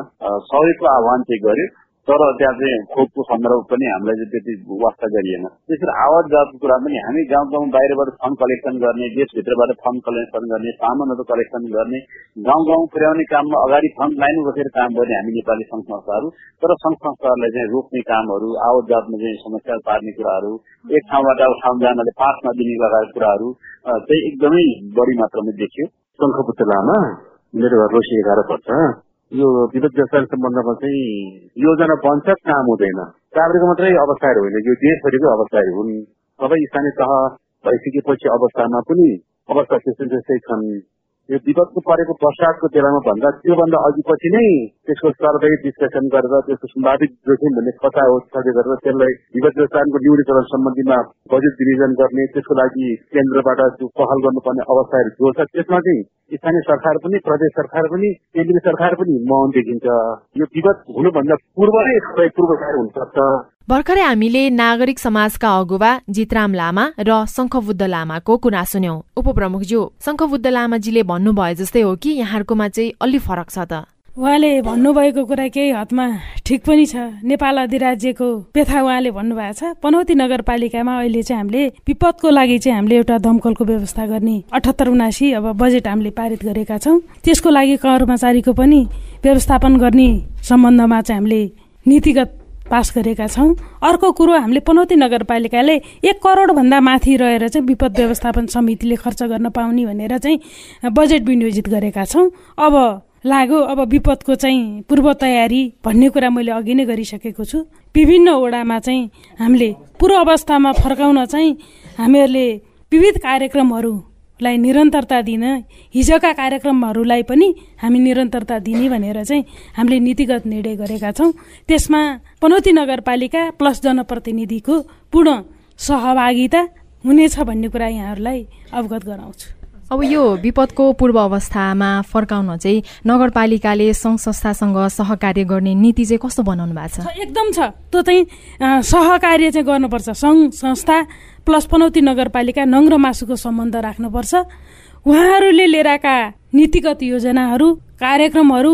सहयोगको आह्वान चाहिँ गर्यो? तर त्यहाँ चाहिँ खोपको सन्दर्भ पनि हामीलाई चाहिँ त्यति वास्ता गरिएन। त्यसरी आवाज जातको कुरा पनि हामी गाउँ गाउँ बाहिरबाट फन्ड कलेक्सन गर्ने देशभित्रबाट फन्ड कलेक्सन गर्ने सामानहरू कलेक्सन गर्ने गाउँ गाउँ पुर्याउने काममा अगाडि फन्ड लाइन बसेर काम गर्ने हामी नेपाली सङ्घ संस्थाहरू तर सङ्घ संस्थाहरूलाई चाहिँ रोक्ने कामहरू आवत जातमा चाहिँ समस्या पार्ने कुराहरू एक ठाउँबाट अब ठाउँ जानले पास नदिने लगायत कुराहरू चाहिँ एकदमै बढी मात्रामा देखियो। शङ्खपुत्र लामा मेरो घर रोसी एघार पर्छ यो विद्युत व्यवसाय सम्बन्धमा चाहिँ योजना बन्छ काम हुँदैन। काभ्रेको मात्रै अवस्थाहरू होइन। यो देशभरिकै अवस्थाहरू हुन्। सबै स्थानीय तह भइसकेपछि अवस्थामा पनि अवस्था त्यस्तै त्यस्तै छन्। यो विगतको परेको पश्चातको बेलामा भन्दा त्योभन्दा अघि पछि नै त्यसको सर्वे डिस्कसन गरेर त्यसको सम्भावित जोखिम भन्ने कथा हो सर्वे गरेर त्यसलाई विगत व्यवस्थानको न्यूनीकरण सम्बन्धीमा बजेट डिभिजन गर्ने त्यसको लागि केन्द्रबाट पहल गर्नुपर्ने अवस्थाहरू जो छ त्यसमा चाहिँ स्थानीय सरकार पनि प्रदेश सरकार पनि केन्द्रीय सरकार पनि मौन देखिन्छ। यो विगत हुनुभन्दा पूर्व नै पूर्व हुनसक्छ। भर्खरै हामीले नागरिक समाजका अगुवा जितराम लामा र शङ्खबुद्ध लामाको कुरा सुन्यौं। उपप्रमुखज्यू शङ्खबुद्ध लामाजीले भन्नुभयो जस्तै हो कि यहाँहरूकोमा चाहिँ अलि फरक छ त। उहाँले भन्नुभएको कुरा केही हदमा ठिक पनि छ। नेपाल अधिराज्यको व्यथा उहाँले भन्नुभएको छ पनौती नगरपालिकामा अहिले चाहिँ हामीले विपदको लागि चाहिँ हामीले एउटा दमकलको व्यवस्था गर्ने अठहत्तर उनासी अब बजेट हामीले पारित गरेका छौँ। त्यसको लागि कर्मचारीको पनि व्यवस्थापन गर्ने सम्बन्धमा चाहिँ हामीले नीतिगत पास गरेका छौँ। अर्को कुरो हामीले पनौती नगरपालिकाले एक करोडभन्दा माथि रहेर चाहिँ विपद व्यवस्थापन समितिले खर्च गर्न पाउने भनेर चाहिँ बजेट विनियोजित गरेका छौँ। अब लाग्यो अब विपदको चाहिँ पूर्व तयारी भन्ने कुरा मैले अघि नै गरिसकेको छु। विभिन्न ओडामा चाहिँ हामीले पूर्व अवस्थामा फर्काउन चाहिँ हामीहरूले विविध कार्यक्रमहरूलाई निरन्तरता दिन हिजोका कार्यक्रमहरूलाई पनि हामी निरन्तरता दिने भनेर चाहिँ हामीले नीतिगत निर्णय गरेका छौँ। त्यसमा पनौती नगरपालिका प्लस जनप्रतिनिधिको पूर्ण सहभागिता हुनेछ भन्ने कुरा यहाँहरूलाई अवगत गराउँछु। अब यो विपदको पूर्व अवस्थामा फर्काउन चाहिँ नगरपालिकाले सङ्घ संस्थासँग सहकार्य गर्ने नीति चाहिँ कस्तो बनाउनु भएको छ? एकदम छ। त्यो चाहिँ सहकार्य चाहिँ गर्नुपर्छ। सङ्घ संस्था प्लस पनौती नगरपालिका नङ मासुको सम्बन्ध राख्नुपर्छ। उहाँहरूले लिएर आएका नीतिगत योजनाहरू कार्यक्रमहरू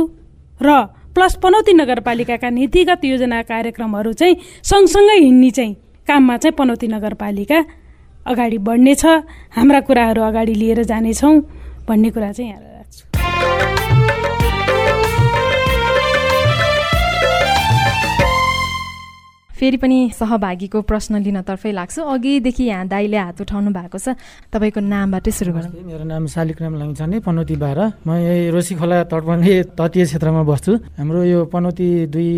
र प्लस पनौती नगरपालिकाका नीतिगत योजना कार्यक्रमहरू चाहिँ सँगसँगै हिँड्ने चाहिँ काममा चाहिँ पनौती नगरपालिका अगाडि बढ्नेछ हाम्रा कुराहरू अगाडि लिएर जानेछौँ भन्ने कुरा चाहिँ यहाँ फेरि पनि सहभागीको प्रश्न लिनतर्फै लाग्छु। अघिदेखि यहाँ दाईले हात उठाउनु भएको छ। तपाईँको नामबाटै सुरु गरौँ। मेरो नाम शालिग्राम लामिछाने पनौती बाह्र। म यही रोसी खोला तटबन्दी तटीय क्षेत्रमा बस्छु। हाम्रो यो पनौती दुई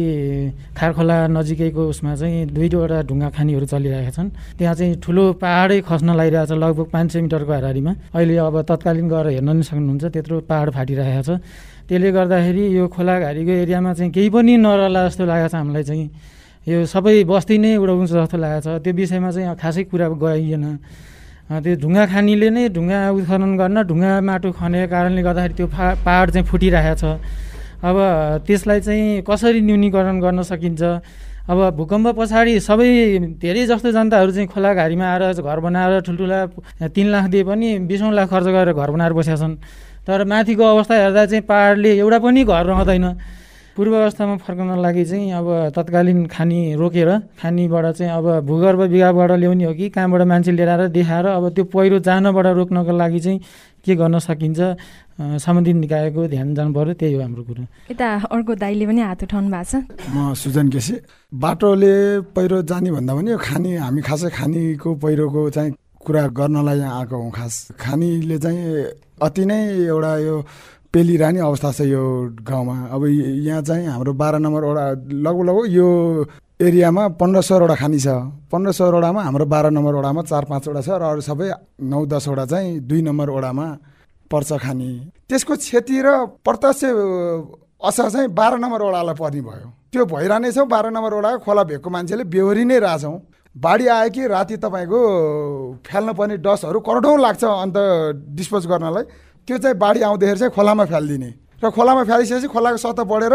खारखोला नजिकैको उसमा चाहिँ दुईवटा ढुङ्गा खानीहरू चलिरहेका छन्। त्यहाँ चाहिँ ठुलो पाहाडै खस्न लागिरहेको छ लगभग पाँच सय मिटरको हारिमा अहिले अब तत्कालीन गएर हेर्न नि सक्नुहुन्छ त्यत्रो पाहाड फाटिरहेको छ। त्यसले गर्दाखेरि यो खोलाघारीको एरियामा चाहिँ केही पनि नरला जस्तो लागेको छ। हामीलाई चाहिँ यो सबै बस्ती नै उडाउँछ जस्तो लागेको छ। त्यो विषयमा चाहिँ खासै कुरा गइएन। त्यो ढुङ्गा खानीले नै ढुङ्गा उत्खनन गर्न ढुङ्गा माटो खनेको कारणले गर्दाखेरि त्यो फा पाहाड चाहिँ फुटिरहेको छ। अब त्यसलाई चाहिँ कसरी न्यूनीकरण गर्न सकिन्छ? अब भूकम्प पछाडि सबै धेरै जस्तो जनताहरू चाहिँ खोलाघारीमा आएर घर बनाएर ठुल्ठुला तिन लाख दिए पनि बिसौँ लाख खर्च गरेर घर बनाएर बसेका छन्। तर माथिको अवस्था हेर्दा चाहिँ पाहाडले एउटा पनि घर रहँदैन। पूर्व अवस्थामा फर्कन लागि चाहिँ अब तत्कालीन खानी रोकेर खानीबाट चाहिँ अब भूगर्भ विभागबाट ल्याउने हो कि कहाँबाट मान्छे लिएर आएर देखाएर अब त्यो पहिरो जानबाट रोक्नको लागि चाहिँ के गर्न सकिन्छ सम्बन्धित निकायको ध्यान जानु पर्यो त्यही हो हाम्रो कुरो। यता अर्को दाईले पनि हात उठाउनु भएको छ। म सुजन केसी। बाटोले पहिरो जाने भन्दा पनि यो खानी हामी खासै खानीको पहिरोको चाहिँ कुरा गर्नलाई यहाँ आएको हौँ खास। खानीले चाहिँ अति नै एउटा यो पेलिरहने अवस्था छ यो गाउँमा। अब यहाँ चाहिँ हाम्रो बाह्र नम्बर वडा लगभग लगभग यो एरियामा पन्ध्र सौवटा खानी छ। पन्ध्र सौवटामा हाम्रो बाह्र नम्बर वडामा चार पाँचवटा छ र अरू सबै नौ दसवटा चाहिँ दुई नम्बर वडामा पर्छ खानी। त्यसको क्षति र प्रत्यक्ष असर चाहिँ बाह्र नम्बर वडालाई पर्ने भयो। त्यो भइरहने छ। बाह्र नम्बर वडा खोला भेगको मान्छेले बेहोरी नै रहेछौँ बाढी आयो कि राति तपाईँको फ्याल्न पर्ने डसहरू करोडौँ लाग्छ अन्त डिस्पोज गर्नलाई। त्यो चाहिँ बाढी आउँदाखेरि चाहिँ खोलामा फ्यालिदिने। र खोलामा फ्यालिसकेपछि खोलाको सतह बढेर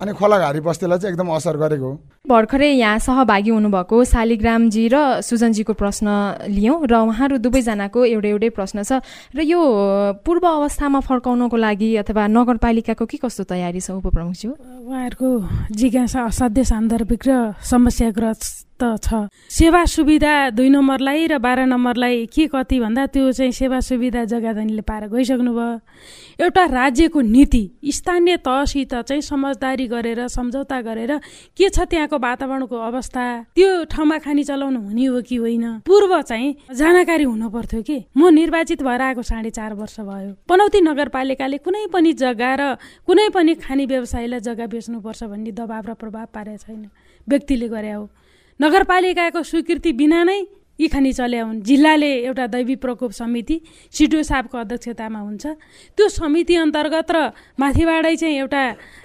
अनि खोलाघारी बस्तीलाई चाहिँ एकदम असर गरेको हो। भर्खरै यहाँ सहभागी हुनुभएको शालिग्रामजी र सुजनजीको प्रश्न लियौँ र उहाँहरू दुवैजनाको एउटै एउटै प्रश्न छ। र यो पूर्व अवस्थामा फर्काउनको लागि अथवा नगरपालिकाको के कस्तो तयारी छ उपप्रमुखज्यू? उहाँहरूको जिज्ञासा असाध्य सान्दर्भिक र समस्याग्रस्त छ। सेवा सुविधा दुई नम्बरलाई र बाह्र नम्बरलाई के कति भन्दा त्यो चाहिँ सेवा सुविधा जग्गाधनीले पाएर गइसक्नु भयो एउटा राज्यको नीति स्थानीय तहसित चाहिँ समझदारी गरेर सम्झौता गरेर के छ त्यहाँको वातावरणको अवस्था? त्यो ठाउँमा खानी चलाउनु हुने हो कि होइन? पूर्व चाहिँ जानकारी हुनु पर्थ्यो कि? म निर्वाचित भएर आएको साढे चार वर्ष भयो। पनौती नगरपालिकाले कुनै पनि जग्गा र कुनै पनि खानी व्यवसायीलाई जग्गा बेच्नुपर्छ भन्ने दबाव र प्रभाव पारेको छैन। व्यक्तिले गरे हो। नगरपालिकाको स्वीकृति बिना नै यी खानी चल्या हुन् जिल्लाले एउटा दैवी प्रकोप समिति सिडिओ साहबको अध्यक्षतामा हुन्छ। त्यो समिति अन्तर्गत र माथिबाटै चाहिँ एउटा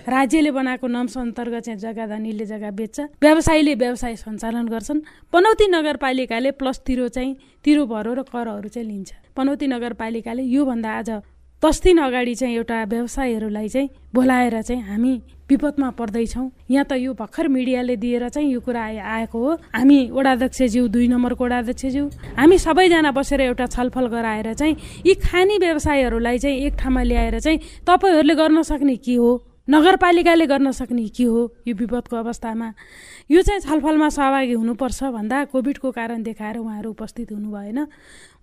राज्यले बनाएको नम्स अन्तर्गत चाहिँ जग्गा धनीले जग्गा बेच्छ। व्यवसायीले व्यवसाय सञ्चालन गर्छन्। पनौती नगरपालिकाले प्लस तिरो चाहिँ तिरो भरो र करहरू चाहिँ लिन्छ। पनौती नगरपालिकाले योभन्दा आज दस दिन अगाडि चाहिँ एउटा व्यवसायीहरूलाई चाहिँ बोलाएर चाहिँ हामी विपदमा पर्दैछौँ। यहाँ त यो भर्खर मिडियाले दिएर चाहिँ यो कुरा आएको हो। हामी वडाध्यक्षज्यू दुई नम्बरको वडाध्यक्षज्यू। हामी सबैजना बसेर एउटा छलफल गराएर चाहिँ यी खानी व्यवसायहरूलाई चाहिँ एक ठाउँमा ल्याएर चाहिँ तपाईँहरूले गर्न सक्ने के हो? नगरपालिकाले गर्न सक्ने के हो यो विपदको अवस्थामा? यो चाहिँ छलफलमा सहभागी हुनुपर्छ भन्दा कोभिडको कारण देखाएर उहाँहरू उपस्थित हुनु भएन।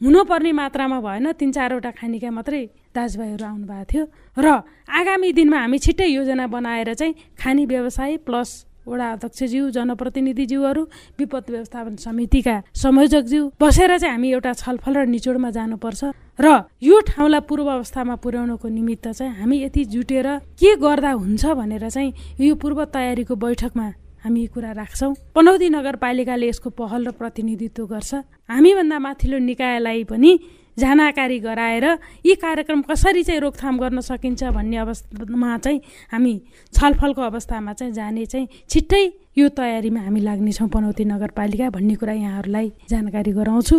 हुनुपर्ने मात्रामा भएन। तिन चारवटा खानिका मात्रै दाजुभाइहरू आउनुभएको थियो। र आगामी दिनमा हामी छिट्टै योजना बनाएर चाहिँ खानी व्यवसाय प्लस वडा अध्यक्षज्यू जनप्रतिनिधिज्यूहरू विपद व्यवस्थापन समितिका संयोजकज्यू बसेर चाहिँ हामी एउटा छलफल र निचोडमा जानुपर्छ। र यो ठाउँलाई पूर्व अवस्थामा पुर्याउनको निमित्त चाहिँ हामी यति जुटेर के गर्दा हुन्छ भनेर चाहिँ यो पूर्व तयारीको बैठकमा हामी यी कुरा राख्छौँ। पनौती नगरपालिकाले यसको पहल र प्रतिनिधित्व गर्छ। हामीभन्दा माथिल्लो निकायलाई पनि जानकारी गराएर यी कार्यक्रम कसरी चाहिँ रोकथाम गर्न सकिन्छ भन्ने अवस्थामा चाहिँ हामी छलफलको अवस्थामा चाहिँ जाने चाहिँ छिट्टै यो तयारीमा हामी लाग्नेछौँ पनौती नगरपालिका भन्ने कुरा यहाँहरूलाई जानकारी गराउँछु।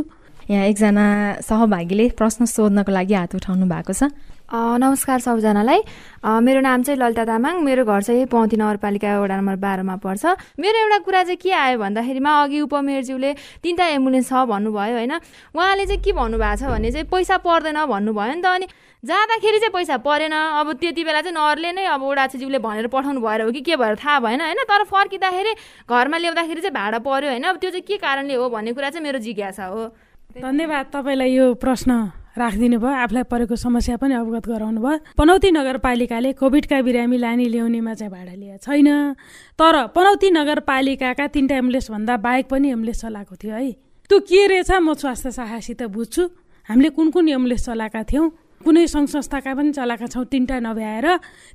यहाँ एकजना सहभागीले प्रश्न सोध्नको लागि हात उठाउनु भएको छ। नमस्कार सबैजनालाई। मेरो नाम चाहिँ ललिता तामाङ। मेरो घर चाहिँ पौती नगरपालिका वडा नम्बर बाह्रमा पर्छ। मेरो एउटा कुरा चाहिँ के आयो भन्दाखेरिमा अघि उपमेयरज्यूले तिनवटा एम्बुलेन्स छ भन्नुभयो होइन? उहाँले चाहिँ के भन्नुभएको छ भने चाहिँ पैसा पर्दैन भन्नुभयो नि त। अनि जाँदाखेरि चाहिँ पैसा परेन। अब त्यति बेला चाहिँ नरले नै अब ओडाछीज्यूले भनेर पठाउनु भएर हो कि के भएर थाहा भएन होइन? तर फर्किँदाखेरि घरमा ल्याउँदाखेरि चाहिँ भाडा पर्यो होइन? अब त्यो चाहिँ के कारणले हो भन्ने कुरा चाहिँ मेरो जिज्ञासा हो। धन्यवाद तपाईँलाई यो प्रश्न। राखिदिनु भयो। आफूलाई परेको समस्या पनि अवगत गराउनु भयो। पनौती नगरपालिकाले कोभिडका बिरामी लाने ल्याउनेमा चाहिँ भाडा लिएको छैन। तर पनौती नगरपालिकाका तिनवटा एम्बुलेन्स भन्दा बाहेक पनि एम्बुलेन्स चलाएको थियो है। त्यो के रहेछ? म स्वास्थ्य शाखासित बुझ्छु। हामीले कुन कुन एम्बुलेन्स चलाएका थियौँ? कुनै सङ्घ संस्थाका पनि चलाएका छौँ। तिनवटा नभ्याएर।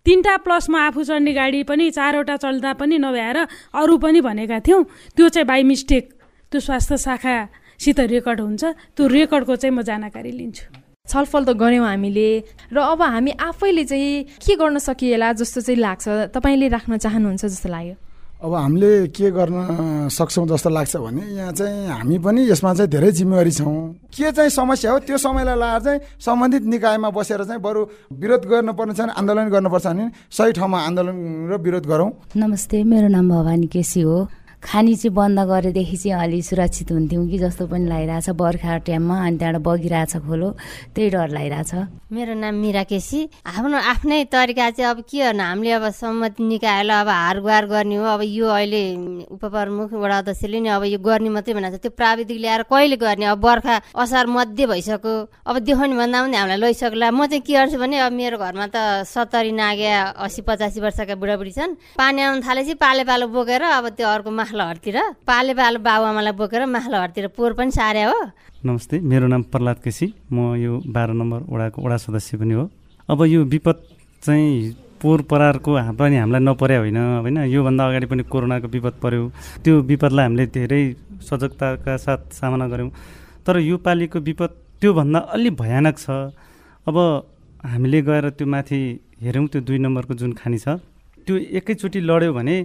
तिनवटा प्लसमा आफू चढ्ने गाडी पनि चारवटा चल्दा पनि नभ्याएर अरू पनि भनेका थियौँ। त्यो चाहिँ बाई मिस्टेक। त्यो स्वास्थ्य शाखा सित रेकर्ड हुन्छ त्यो रेकर्डको चाहिँ म जानकारी लिन्छु। छलफल त गऱ्यौँ हामीले र अब हामी आफैले चाहिँ के गर्न सकिएला जस्तो चाहिँ लाग्छ तपाईँले राख्न चाहनुहुन्छ जस्तो लाग्यो? अब हामीले के गर्न सक्छौँ जस्तो लाग्छ भने यहाँ चाहिँ हामी पनि यसमा चाहिँ धेरै जिम्मेवारी छौँ। के चाहिँ समस्या हो त्यो समयलाई लाएर चाहिँ सम्बन्धित निकायमा बसेर चाहिँ बरु विरोध गर्नुपर्ने छ भने आन्दोलन गर्नुपर्छ भने सही ठाउँमा आन्दोलन र विरोध गरौँ। नमस्ते मेरो नाम भवानी केसी हो। खानी चाहिँ बन्द गरेदेखि चाहिँ अलि सुरक्षित हुन्थ्यौँ कि जस्तो पनि लागिरहेछ। बर्खा टाइममा अनि त्यहाँबाट बगिरहेछ खोलो। त्यही डर लागिरहेछ। मेरो नाम मिरा केसी। आफ्नो आफ्नै तरिका चाहिँ अब के गर्नु? हामीले अब सम्मति निकायलाई अब हार गुहार गर्ने हो। अब यो अहिले उपप्रमुख वडा अध्यक्षले नि अब यो गर्ने मात्रै भनेको छ। त्यो प्राविधिक ल्याएर कहिले गर्ने? अब बर्खा असार मध्ये भइसक्यो। अब देखाउने भन्दा पनि हामीलाई लैसक्ला। म चाहिँ के गर्छु भने अब मेरो घरमा त सत्तरी नाग्या असी पचासी वर्षका बुढाबुढी छन्। पानी आउनु थालेपछि पाले पालो बोकेर अब त्यो माखलहरतिर पाले पालो बाबुआमालाई बोकेर माखलहरतिर पोहोर पनि सारे हो। नमस्ते मेरो नाम प्रहलाद केसी। म यो बाह्र नम्बर वडाको वडा सदस्य पनि हो। अब यो विपद चाहिँ पोहोर परारको पनि हामीलाई नपर्या होइन होइन? योभन्दा अगाडि पनि कोरोनाको विपद पर्यो। त्यो विपदलाई हामीले धेरै सजगताका साथ सामना गऱ्यौँ। तर यो पालिको विपद त्योभन्दा अलि भयानक छ। अब हामीले गएर त्यो माथि हेऱ्यौँ त्यो दुई नम्बरको जुन खानी छ त्यो एकैचोटि लड्यो भने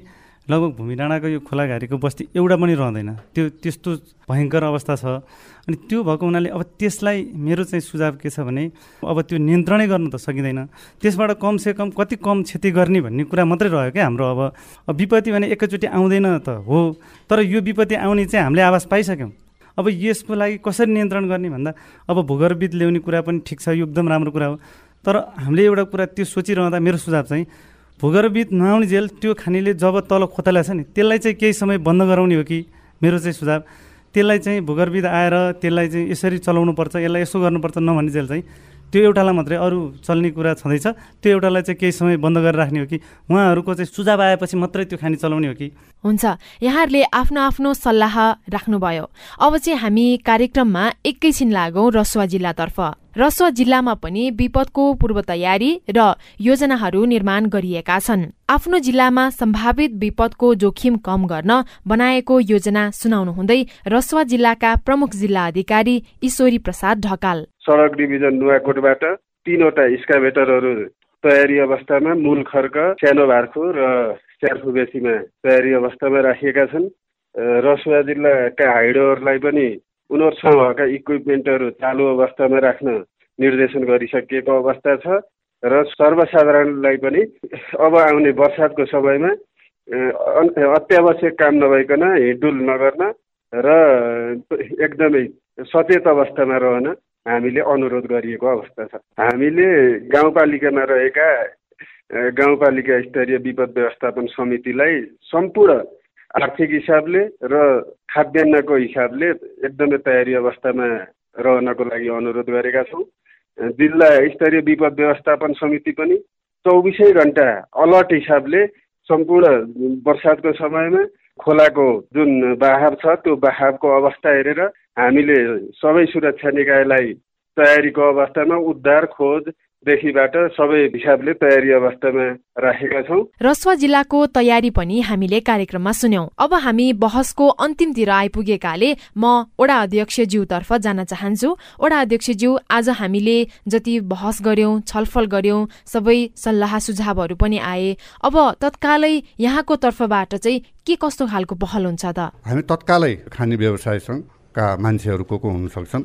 लगभग भूमि डाँडाको यो खोलाघारीको बस्ती एउटा पनि रहँदैन। त्यो त्यस्तो भयङ्कर अवस्था छ। अनि त्यो भएको हुनाले अब त्यसलाई मेरो चाहिँ सुझाव के छ भने अब त्यो नियन्त्रणै गर्नु त सकिँदैन। त्यसबाट कमसे कम कति कम क्षति गर्ने भन्ने कुरा मात्रै रह्यो क्या हाम्रो अब। विपत्ति भने एकैचोटि आउँदैन त हो। तर यो विपत्ति आउने चाहिँ हामीले आवाज पाइसक्यौँ। अब यसको लागि कसरी नियन्त्रण गर्ने भन्दा अब भूगर्भित ल्याउने कुरा पनि ठिक छ यो एकदम राम्रो कुरा हो। तर हामीले एउटा कुरा त्यो सोचिरहँदा मेरो सुझाव चाहिँ भूगर्भित नआउने जेल त्यो खानीले जब तल खोतला छ नि त्यसलाई चाहिँ केही समय बन्द गराउने हो कि? मेरो चाहिँ सुझाव त्यसलाई चाहिँ भूगर्भित आएर त्यसलाई चाहिँ यसरी चलाउनु पर्छ यसलाई यसो गर्नुपर्छ नभन्ने जेल चाहिँ त्यो एउटालाई मात्रै अरू चल्ने कुरा छँदैछ। त्यो एउटालाई चाहिँ केही समय बन्द गरेर राख्ने हो कि? उहाँहरूको चाहिँ सुझाव आएपछि मात्रै त्यो खानी चलाउने हो कि? हुन्छ। यहाँहरूले आफ्नो आफ्नो सल्लाह राख्नुभयो। अब चाहिँ हामी कार्यक्रममा एकैछिन लागौँ रसुवा जिल्लातर्फ। रसुवा जिल्लामा पनि विपदको पूर्व तयारी र योजनाहरू निर्माण गरिएका छन्। आफ्नो जिल्लामा सम्भावित विपदको जोखिम कम गर्न बनाएको योजना सुनाउनु हुँदै रसुवा जिल्लाका प्रमुख जिल्ला अधिकारी ईश्वरी प्रसाद ढकाल। सडक डिभिजन नुवाकोटबाट तीनवटा स्काभेटरहरू तयारी अवस्थामा मूल खर्क सानो भार्खु र च्यारफुबेसीमा तयारी अवस्थामा राखिएका छन्। रसुवा जिल्लाका हाइडोहरूलाई पनि उनीहरूसँग भएका इक्विपमेन्टहरू चालु अवस्थामा राख्न निर्देशन गरिसकिएको अवस्था छ र सर्वसाधारणलाई पनि अब आउने वर्षातको समयमा अत्यावश्यक काम नभइकन हिँडडुल नगर्न र एकदमै सचेत अवस्थामा रहन हामीले अनुरोध गरिएको अवस्था छ। हामीले गाउँपालिकामा रहेका गाउँपालिका स्तरीय विपद व्यवस्थापन समितिलाई सम्पूर्ण आर्थिक हिसाबले र खाद्यान्नको हिसाबले एकदमै तयारी अवस्थामा रहनको लागि अनुरोध गरेका छौँ। जिल्ला स्तरीय विपद व्यवस्थापन समिति पनि चौबिसै घन्टा अलर्ट हिसाबले सम्पूर्ण बर्सातको समयमा खोलाको जुन बहाव छ त्यो बहावको अवस्था हेरेर हामीले सबै सुरक्षा निकायलाई तयारीको अवस्थामा उद्धार खोज देखिबाट सबै हिसाबले तयारी अवस्थामा राखेका छौँ। रसुवा जिल्लाको तयारी पनि हामीले कार्यक्रममा सुन्यौं। अब हामी बहसको अन्तिमतिर आइपुगेकाले म ओडा अध्यक्षज्यूतर्फ जान चाहन्छु। ओडा अध्यक्षज्यू आज हामीले जति बहस गर्यौं छलफल गर्यौं सबै सल्लाह सुझावहरू पनि आए। अब तत्कालै यहाँको तर्फबाट चाहिँ के कस्तो खालको पहल हुन्छ त? हामी तत्कालै खाने व्यवसायसँगका मान्छेहरू को को हुन सक्छन्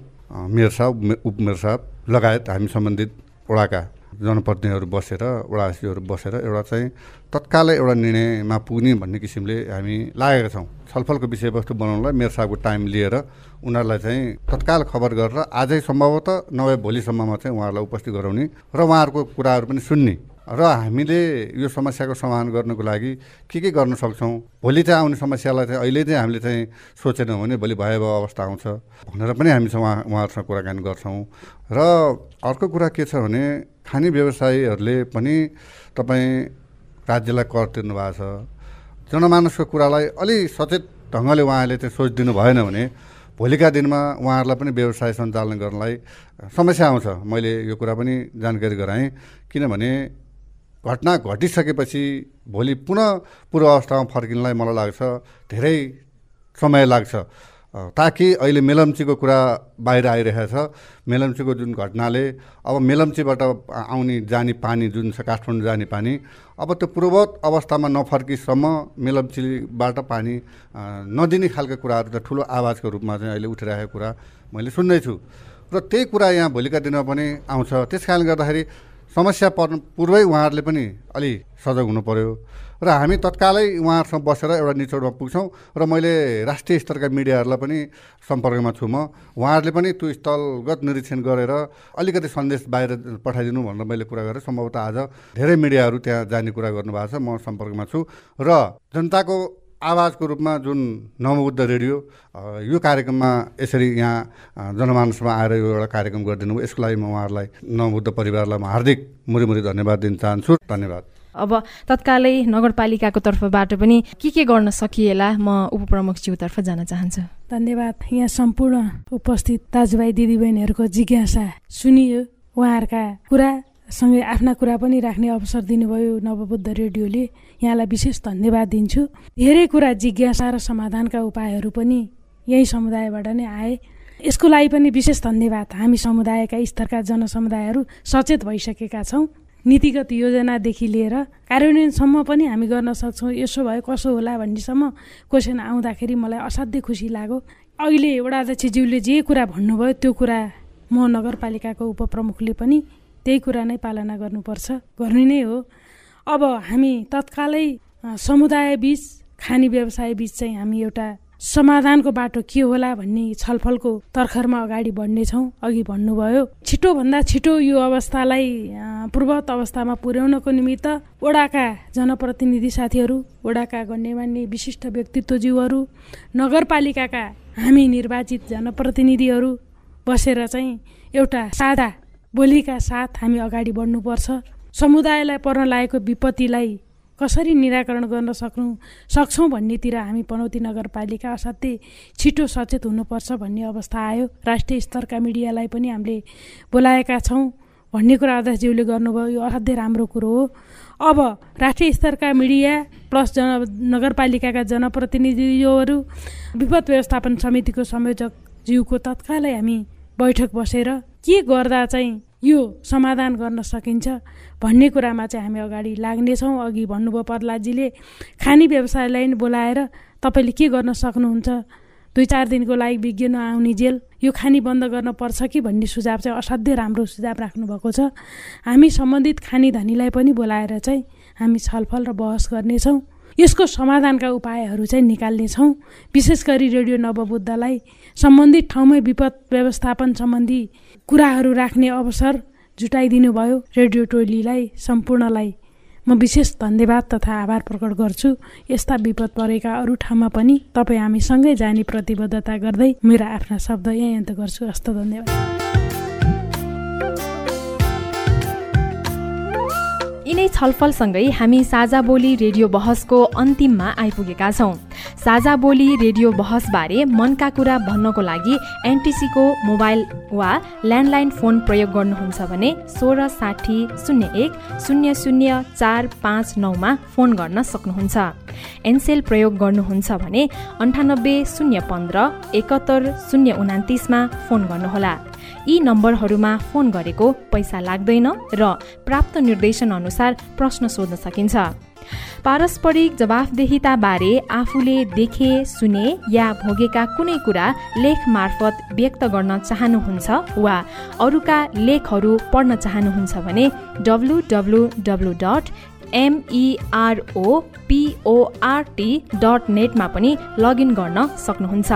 मेयर साहब उपमेयर साहब लगायत हामी सम्बन्धित वडाका जनप्रतिनिधिहरू बसेर वडासीहरू बसेर एउटा चाहिँ तत्कालै एउटा निर्णयमा पुग्ने भन्ने किसिमले हामी लागेका छौँ। छलफलको विषयवस्तु बनाउनलाई मेरो साहबको टाइम लिएर उनीहरूलाई चाहिँ तत्काल खबर गरेर आजै सम्भवतः नभए भोलिसम्ममा चाहिँ उहाँहरूलाई उपस्थित गराउने र उहाँहरूको कुराहरू पनि सुन्ने र हामीले यो समस्याको समाधान गर्नको लागि के के गर्न सक्छौँ? भोलि चाहिँ आउने समस्यालाई चाहिँ अहिले चाहिँ हामीले चाहिँ सोचेनौँ भने भोलि भयावह अवस्था आउँछ भनेर पनि हामी चाहिँ उहाँ उहाँहरूसँग कुराकानी गर्छौँ। र अर्को कुरा के छ भने खाने व्यवसायीहरूले पनि तपाईँ राज्यलाई कर तिर्नु भएको छ। जनमानसको कुरालाई अलि सचेत ढङ्गले उहाँहरूले चाहिँ सोचिदिनु भएन भने भोलिका दिनमा उहाँहरूलाई पनि व्यवसाय सञ्चालन गर्नलाई समस्या आउँछ। मैले यो कुरा पनि जानकारी गराएँ। किनभने घटना घटिसकेपछि भोलि पुनः पूर्व अवस्थामा फर्किनलाई मलाई लाग्छ धेरै समय लाग्छ। ताकि अहिले मेलम्चीको कुरा बाहिर आइरहेको छ मेलम्चीको जुन घटनाले अब मेलम्चीबाट आउने जाने पानी जुन छ काठमाडौँ जाने पानी अब त्यो पूर्ववत अवस्थामा नफर्किसम्म मेलम्चीबाट पानी नदिने खालको कुराहरू त ठुलो आवाजको रूपमा चाहिँ अहिले उठिरहेको कुरा मैले सुन्दैछु। र त्यही कुरा यहाँ भोलिका दिनमा पनि आउँछ। त्यस कारणले गर्दाखेरि समस्या पर्नु पूर्वै उहाँहरूले पनि अलि सजग हुनु पऱ्यो र हामी तत्कालै उहाँहरूसँग बसेर एउटा निचोडमा पुग्छौँ र मैले राष्ट्रिय स्तरका मिडियाहरूलाई पनि सम्पर्कमा छु म। उहाँहरूले पनि त्यो स्थलगत निरीक्षण गरेर अलिकति सन्देश बाहिर पठाइदिनु भनेर मैले कुरा गरेँ। सम्भवतः आज धेरै मिडियाहरू त्यहाँ जाने कुरा गर्नुभएको छ। म सम्पर्कमा छु। र जनताको आवाजको रूपमा जुन नवबुद्ध रेडियो यो कार्यक्रममा यसरी यहाँ जनमानसमा आएर यो एउटा कार्यक्रम गरिदिनु भयो। यसको लागि म उहाँहरूलाई नवबुद्ध परिवारलाई म हार्दिक मुरी धन्यवाद दिन चाहन्छु। धन्यवाद। अब तत्कालै नगरपालिकाको तर्फबाट पनि के के गर्न सकिएला म उपप्रमुखज्यूतर्फ जान चाहन्छु। धन्यवाद। यहाँ सम्पूर्ण उपस्थित दाजुभाइ दिदीबहिनीहरूको जिज्ञासा सुनियो उहाँहरूका कुरा। सँगै आफ्ना कुरा पनि राख्ने अवसर दिनुभयो नवबुद्ध रेडियोले। यहाँलाई विशेष धन्यवाद दिन्छु। धेरै कुरा जिज्ञासा र समाधानका उपायहरू पनि यही समुदायबाट नै आए। यसको लागि पनि विशेष धन्यवाद। हामी समुदायका स्तरका जनसमुदायहरू सचेत भइसकेका छौँ। नीतिगत योजनादेखि लिएर कार्यान्वयनसम्म पनि हामी गर्न सक्छौँ। यसो भयो कसो होला भन्नेसम्म क्वेसन आउँदाखेरि मलाई असाध्यै खुसी लाग्यो। अहिले वडा अध्यक्षज्यूले जे कुरा भन्नुभयो त्यो कुरा म नगरपालिकाको उपप्रमुखले पनि त्यही कुरा नै पालना गर्नुपर्छ। गर्ने नै हो। अब हामी तत्कालै समुदाय बिच खाने व्यवसाय बिच चाहिँ हामी एउटा समाधानको बाटो के होला भन्ने छलफलको तर्खरमा अगाडि बढ्नेछौँ। अघि भन्नुभयो छिटोभन्दा छिटो यो अवस्थालाई पूर्वत अवस्थामा पुर्याउनको निमित्त ओडाका जनप्रतिनिधि साथीहरू ओडाका गण्यमान्य विशिष्ट व्यक्तित्वज्यूहरू नगरपालिकाका हामी निर्वाचित जनप्रतिनिधिहरू बसेर चाहिँ एउटा सादा बोलीका साथ हामी अगाडि बढ्नुपर्छ। समुदायलाई पर्न लागेको विपत्तिलाई कसरी निराकरण गर्न सक्नु सक्छौँ भन्नेतिर हामी पनौती नगरपालिका असाध्यै छिटो सचेत हुनुपर्छ भन्ने अवस्था आयो। राष्ट्रिय स्तरका मिडियालाई पनि हामीले बोलाएका छौँ भन्ने कुरा अध्यक्षज्यूले गर्नुभयो। यो असाध्यै राम्रो कुरो हो। अब राष्ट्रिय स्तरका मिडिया प्लस जन नगरपालिकाका जनप्रतिनिधिहरू विपद व्यवस्थापन समितिको संयोजक ज्यूको तत्कालै हामी बैठक बसेर के गर्दा चाहिँ यो समाधान गर्न सकिन्छ भन्ने कुरामा चाहिँ हामी अगाडि लाग्नेछौँ। अघि भन्नुभयो प्रहलादजीले खाने व्यवसायलाई बोलाएर तपाईँले के गर्न सक्नुहुन्छ? दुई चार दिनको लागि विज्ञ नआउने जेल यो खानी बन्द गर्न पर्छ कि भन्ने सुझाव चाहिँ असाध्यै राम्रो सुझाव राख्नुभएको छ। हामी सम्बन्धित खानी धनीलाई पनि बोलाएर चाहिँ हामी छलफल र बहस गर्नेछौँ। यसको समाधानका उपायहरू चाहिँ निकाल्नेछौँ। विशेष गरी रेडियो नवबुद्धलाई सम्बन्धित ठाउँमै विपद व्यवस्थापन सम्बन्धी कुराहरू राख्ने अवसर जुटाइदिनु भयो रेडियो टोलीलाई सम्पूर्णलाई म विशेष धन्यवाद तथा आभार प्रकट गर्छु। यस्ता विपद परेका अरू ठाउँमा पनि तपाईँ हामीसँगै जाने प्रतिबद्धता गर्दै मेरा आफ्ना शब्द यहीँ अन्त गर्छु। हस्त धन्यवाद। यिनै छलफलसँगै हामी साझा बोली रेडियो बहसको अन्तिममा आइपुगेका छौँ। साझा बोली रेडियो बहसबारे मनका कुरा भन्नको लागि एनटिसीको मोबाइल वा ल्यान्डलाइन फोन प्रयोग गर्नुहुन्छ भने सोह्र साठी शून्य एक शून्य शून्य चार पाँच नौमा फोन गर्न सक्नुहुन्छ। एनसेल प्रयोग गर्नुहुन्छ भने अन्ठानब्बे शून्य पन्ध्र एकहत्तर शून्य उनातिसमा फोन गर्नुहोला। यी नम्बरहरूमा फोन गरेको पैसा लाग्दैन र प्राप्त निर्देशन अनुसार प्रश्न सोध्न सकिन्छ। पारस्परिक जवाफदेहिताबारे आफूले देखे सुने या भोगेका कुनै कुरा लेख मार्फत व्यक्त गर्न चाहनुहुन्छ वा अरूका लेखहरू पढ्न चाहनुहुन्छ भने W W W dot MEROPORT dot नेटमा पनि लगइन गर्न सक्नुहुन्छ।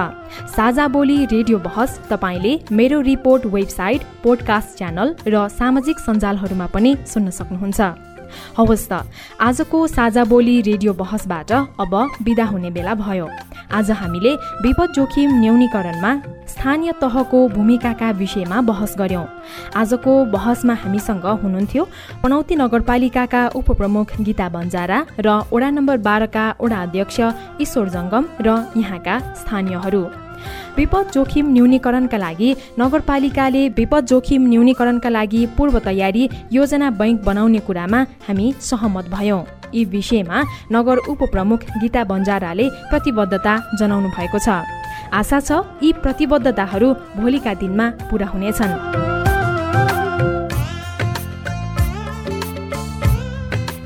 साझा बोली रेडियो बहस तपाईँले मेरो रिपोर्ट वेबसाइट पोडकास्ट च्यानल र सामाजिक सञ्जालहरूमा पनि सुन्न सक्नुहुन्छ। हवस् त। आजको साझा बोली रेडियो बहसबाट अब विदा हुने बेला भयो। आज हामीले विपद जोखिम न्यूनीकरणमा स्थानीय तहको भूमिकाका विषयमा बहस गर्यौं। आजको बहसमा हामीसँग हुनुहुन्थ्यो पनौती नगरपालिकाका उपप्रमुख गीता बन्जारा र वडा नम्बर बाह्रका वडा अध्यक्ष ईश्वर जङ्गम र यहाँका स्थानीयहरू। विपद जोखिम न्यूनीकरणका लागि नगरपालिकाले विपद जोखिम न्यूनीकरणका लागि पूर्व तयारी योजना बैङ्क बनाउने कुरामा हामी सहमत भयौँ। यी विषयमा नगर उपप्रमुख गीता बन्जाराले प्रतिबद्धता जनाउनु भएको छ। आशा छ यी प्रतिबद्धताहरू भोलिका दिनमा पूरा हुनेछन्।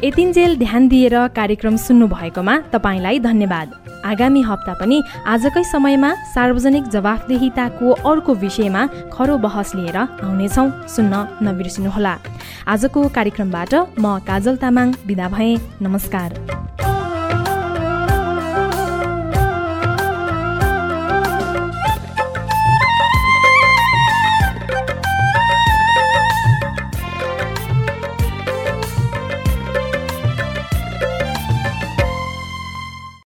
यतिन्जेल ध्यान दिएर कार्यक्रम सुन्नुभएकोमा तपाईँलाई धन्यवाद। आगामी हप्ता पनि आजकै समयमा सार्वजनिक जवाफदेहिताको अर्को विषयमा खरो बहस लिएर आउनेछौँ। सुन्न नबिर्सिनुहोला। आजको कार्यक्रमबाट म काजल तामाङ विदा भएँ। नमस्कार।